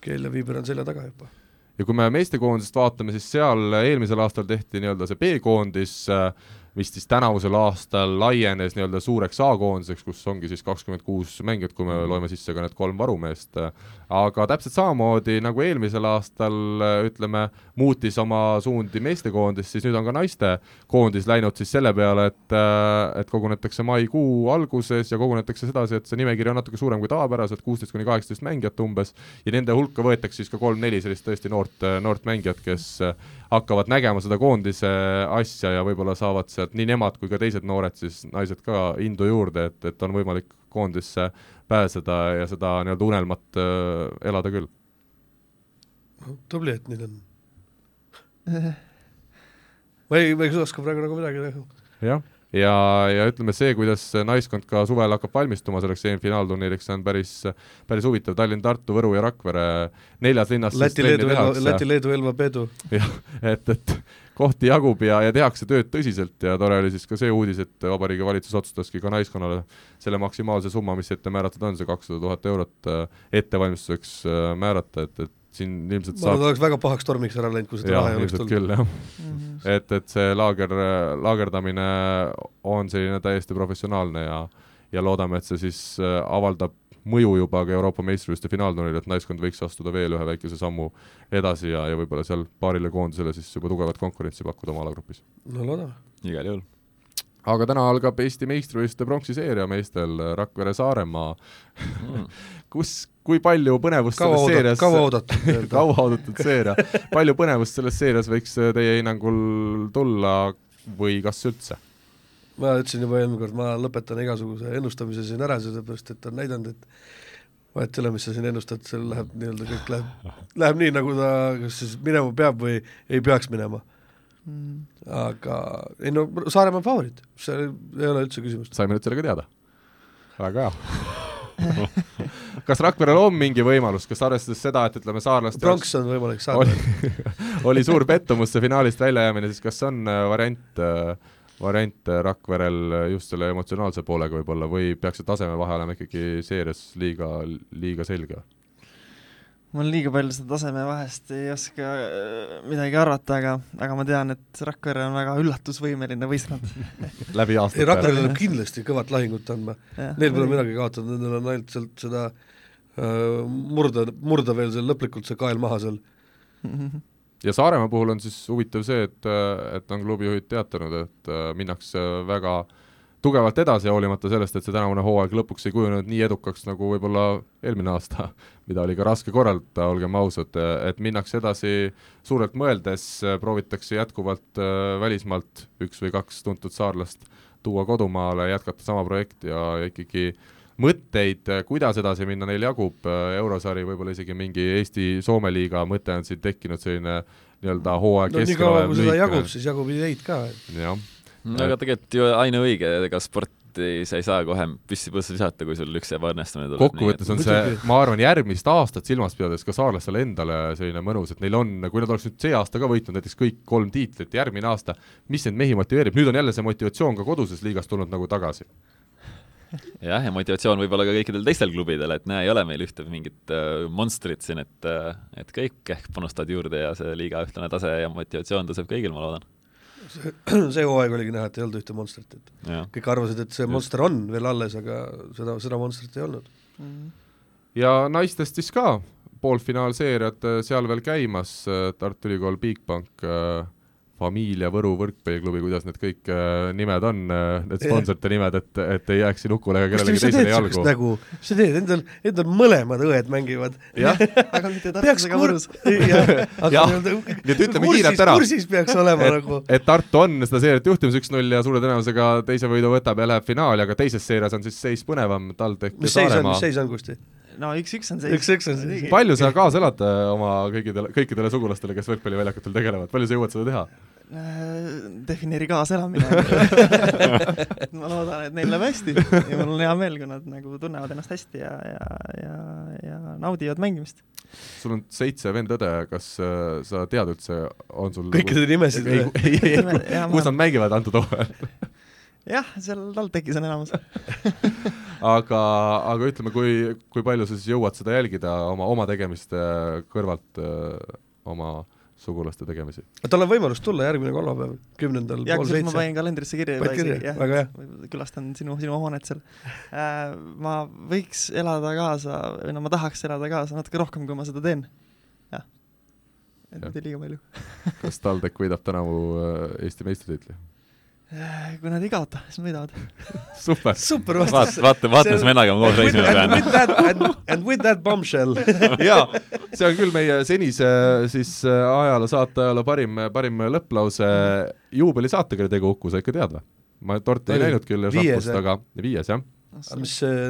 Keel ja Viiber on selja taga juba ja kui me meestekoondisest vaatame, siis seal eelmisel aastal tehti nii-öelda see B-koondis äh, mis siis tänavusel aastal laienes nii-öelda suureks A-koondiseks, kus ongi siis kakskümmend kuus mängijat, kui me mhm. loeme sisse ka need kolm varumeest. aga täpselt samamoodi nagu eelmisel aastal ütleme, muutis oma suundi meestekoondis, siis nüüd on ka naistekoondis läinud siis selle peale, et et kogunetakse maikuu alguses ja kogunetakse sedasi, et see nimekiri on natuke suurem kui tavapäraselt, kuusteist kuni kaheksateist mängijat umbes, ja nende hulka võetakse siis ka kolm-neli sellist tõesti noort, noort mängijat, kes hakkavad nägema seda koondise asja ja võib-olla saavad sealt nii nemad kui ka teised noored siis naised ka indu juurde, et, et on võimalik koondisse pääseda ja seda nii-öelda unelmat äh, elada küll. tubli, et neid on ma ei, ma ei oska praegu nagu midagi teha. jah ja, ja ütleme, see, kuidas naiskond ka suvel hakkab valmistuma selleks EM-finaalturniiriks, see on päris, päris huvitav, Tallinn, Tartu, Võru ja Rakvere neljas linnas Läti, Leedu, Läti, Leedu, Elva, Peedu. jah, et, et kohti jagub ja, ja tehakse tööd tõsiselt ja tore oli siis ka see uudis, et Vabariigi Valitsus otsustaski ka naiskonnale selle maksimaalse summa, mis ette määratud on, see kakssada tuhat eurot ettevalmistuseks äh, määrata, et, et siin ilmselt ta oleks väga pahaks tormiks ära läinud, kui seda raha ei oleks tulnud. küll, jah mm. -hmm. et, et see laager, laagerdamine on selline täiesti professionaalne ja ja loodame, et see siis äh, avaldab mõju juba ka Euroopa meistrivõistluste finaalturniiril, et naiskond võiks astuda veel ühe väikese sammu edasi ja, ja võib-olla seal paarile koondisele siis juba tugevat konkurentsi pakkuda oma alagrupis. no loodame. igal juhul aga täna algab Eesti meistrivõistluste pronksiseeria meestel Rakvere-Saaremaa Mm. kus, kui palju põnevust kaua selles seerias kaua oodatud kaua oodatud seeria, palju põnevust selles seerias võiks äh, teie hinnangul tulla või kas üldse? ma ütlesin juba eelmine kord, ma lõpetan igasuguse ennustamise siin ära, sellepärast et on näidanud, et vahet ei ole, mis sa siin ennustad, seal läheb nii-öelda kõik läheb, läheb nii, nagu ta kas siis minema peab või ei peaks minema. Mm. aga ei no Saaremaa on favoriit, seal ei ole üldse küsimust. saime nüüd sellega teada. väga hea kas Rakverel on mingi võimalus, kas arvestades seda, et ütleme, saarlaste pronks on võimalik saada oli, suur pettumus see finaalist väljajäämine, siis kas on äh, variant, variant äh, Rakverel just selle emotsionaalse poolega võib-olla või peaks see tasemevahe olema ikkagi seerias liiga, liiga selge? Mul liiga palju seda tasemevahest ei oska äh, midagi arvata, aga, aga ma tean, et Rakvere on väga üllatusvõimeline võistkond. läbi ei, aastate? Rakverel tuleb kindlasti kõvat lahingut andma. Neil pole midagi kaotada, nendel on ainult sealt seda äh, murda, murda veel seal lõplikult see kael maha seal. ja Saaremaa puhul on siis huvitav see, et, et on klubijuhid teatanud, et äh, minnakse väga tugevalt edasi, hoolimata sellest, et see tänavune hooaeg lõpuks ei kujunenud nii edukaks, nagu võib-olla eelmine aasta, mida oli ka raske korraldada, olgem ausad, et minnakse edasi suurelt mõeldes, proovitakse jätkuvalt äh, välismaalt üks või kaks tuntud saarlast tuua kodumaale, jätkata sama projekti ja ikkagi mõtteid, kuidas edasi minna, neil jagub, eurosari, võib-olla isegi mingi Eesti-Soome liiga mõte on siin tekkinud, selline nii-öelda hooaja no nii kaua, kui seda jagub, siis jagub ideid ka. jah no aga tegelikult ju ainuõige, ega sporti sa ei saa kohe püssi põssa visata, kui sul üks ebaõnnestumine tuleb. kokkuvõttes on see ma arvan, järgmist aastat silmas pidades ka saarlastele endale selline mõnus, et neil on, kui nad oleks nüüd see aasta ka võitnud näiteks kõik kolm tiitlit, järgmine aasta, mis neid mehi motiveerib, nüüd on jälle see motivatsioon ka koduses liigas tulnud nagu tagasi. jah, ja motivatsioon võib olla ka kõikidel teistel klubidel, et näe, ei ole meil ühte mingit äh, monstrit siin, et äh, et kõik ehk panustavad juurde ja see liiga ühtlane tase ja motivatsioon tõuseb kõigil, ma loodan. see hooaeg oligi näha, et ei olnud ühte monstrit, et jah, kõik arvasid, et see monster on veel alles, aga seda, seda monstrit ei olnud. ja naistest siis ka, poolfinaalseeriad äh, seal veel käimas, Tartu Ülikool Bigbank, Familia Võru võrkpalliklubi, kuidas need kõik äh, nimed on, need sponsorite nimed, et, et ei jääks siin Ukule ega kellelegi teisele jalgu nägu, mis sa teed, endal, endal mõlemad õed mängivad. jah, aga mitte peaks Tartusega Võrus. jah, Nii et ütleme kiirelt ära. kursis peaks olema nagu et, et Tartu on seda seeriat juhtimas üks-null ja suure tõenäosusega teise võidu võtab ja läheb finaali, aga teises seerias on siis seis põnevam, TalTech ja mis seis on, Saaremaa mis. seis on Kusti? No üks-üks on see. Üks-üks on seis. palju sa kaasa elad äh, oma kõikidele, kõikidele sugulastele, kes võrkpalliväljakutel tegelevad, palju sa jõuad seda teha? Äh, defineeri kaaselamine ma loodan, et neil läheb hästi ja mul on hea meel, kui nad nagu tunnevad ennast hästi ja, ja, ja, ja naudivad mängimist. sul on seitse vend-õde, kas äh, sa tead üldse, on sul kõikide nimesid ei, ei, ei, Jaa, kus nad mängivad antud hooajal? jah, seal TalTechis on enamus. aga, aga ütleme, kui, kui palju sa siis jõuad seda jälgida oma, oma tegemiste kõrvalt, oma sugulaste tegemisi? tal on võimalus tulla järgmine kolmapäev, kümnendal ja pool kusjuures ma seitse. panin kalendrisse kirja Panid kirja? jah, Väga hea. võib- külastan sinu, sinu hoonet seal äh,. ma võiks elada kaasa või no ma tahaks elada kaasa natuke rohkem, kui ma seda teen. jah, et mitte liiga palju. kas TalTech võidab tänavu Eesti meistritiitli? Äh, kui nad ei kaota, siis nad võidavad. super, super vaata, vastus. vaata, vaata, mis vennaga ma koos reisima And pean. with that, and, with that bombshell jaa, see on küll meie senise siis äh, ajaloo, saateajaloo parim, parim lõpplause. juubelisaatega oli tegu Uku, sa ikka tead või? ma torti ei näinud küll ja šampust, aga viies jah aga mis see,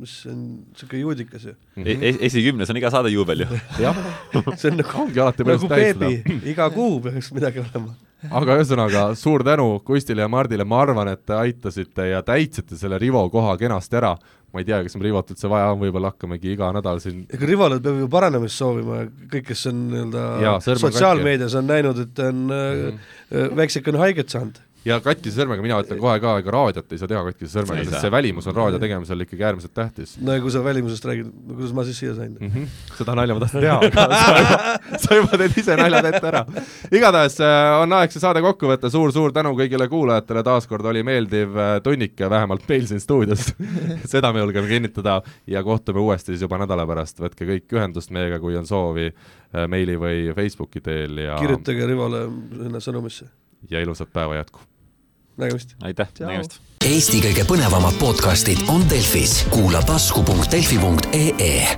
mis see on, siuke juudikas ju. mm. -hmm. e- esikümnes on iga saade juubel ju. jah, see on nagu, ongi alati põhjust nagu beebi, iga kuu peaks midagi olema. Aga ühesõnaga, suur tänu Kustile ja Mardile, ma arvan, et te aitasite ja täitsite selle Rivo koha kenasti ära. ma ei tea, kas meil Rivot üldse vaja on, võib-olla hakkamegi iga nädal siin ega Rivalad peab ju paranemist soovima, kõik, kes on nii-öelda sotsiaalmeedias on näinud, et on Mhm. mm. väiksekene haiget saanud. Ja katkise sõrmega, mina ütlen kohe ka, ega raadiot ei saa teha katkise sõrmega, sest see välimus on raadio tegemisel ikkagi äärmiselt tähtis no ja kui sa välimusest räägid, no kuidas ma siis siia sain? mm. -hmm. seda nalja ma tahtsin teha, aga sa juba, sa juba teed ise naljad ette ära. igatahes äh, on aeg see saade kokku võtta suur,, suur-suur tänu kõigile kuulajatele, taaskord oli meeldiv äh, tunnike, vähemalt meil siin stuudios. seda me julgeme kinnitada ja kohtume uuesti siis juba nädala pärast, võtke kõik ühendust meiega, kui on soovi äh, meili või Facebooki teel ja, kirjutage Rivale sinna sõnumisse. ja ilusat päeva jätku nägemist! aitäh, nägemist! Eesti kõige põnevamad podcastid on Delfis, kuula tasku.delfi.ee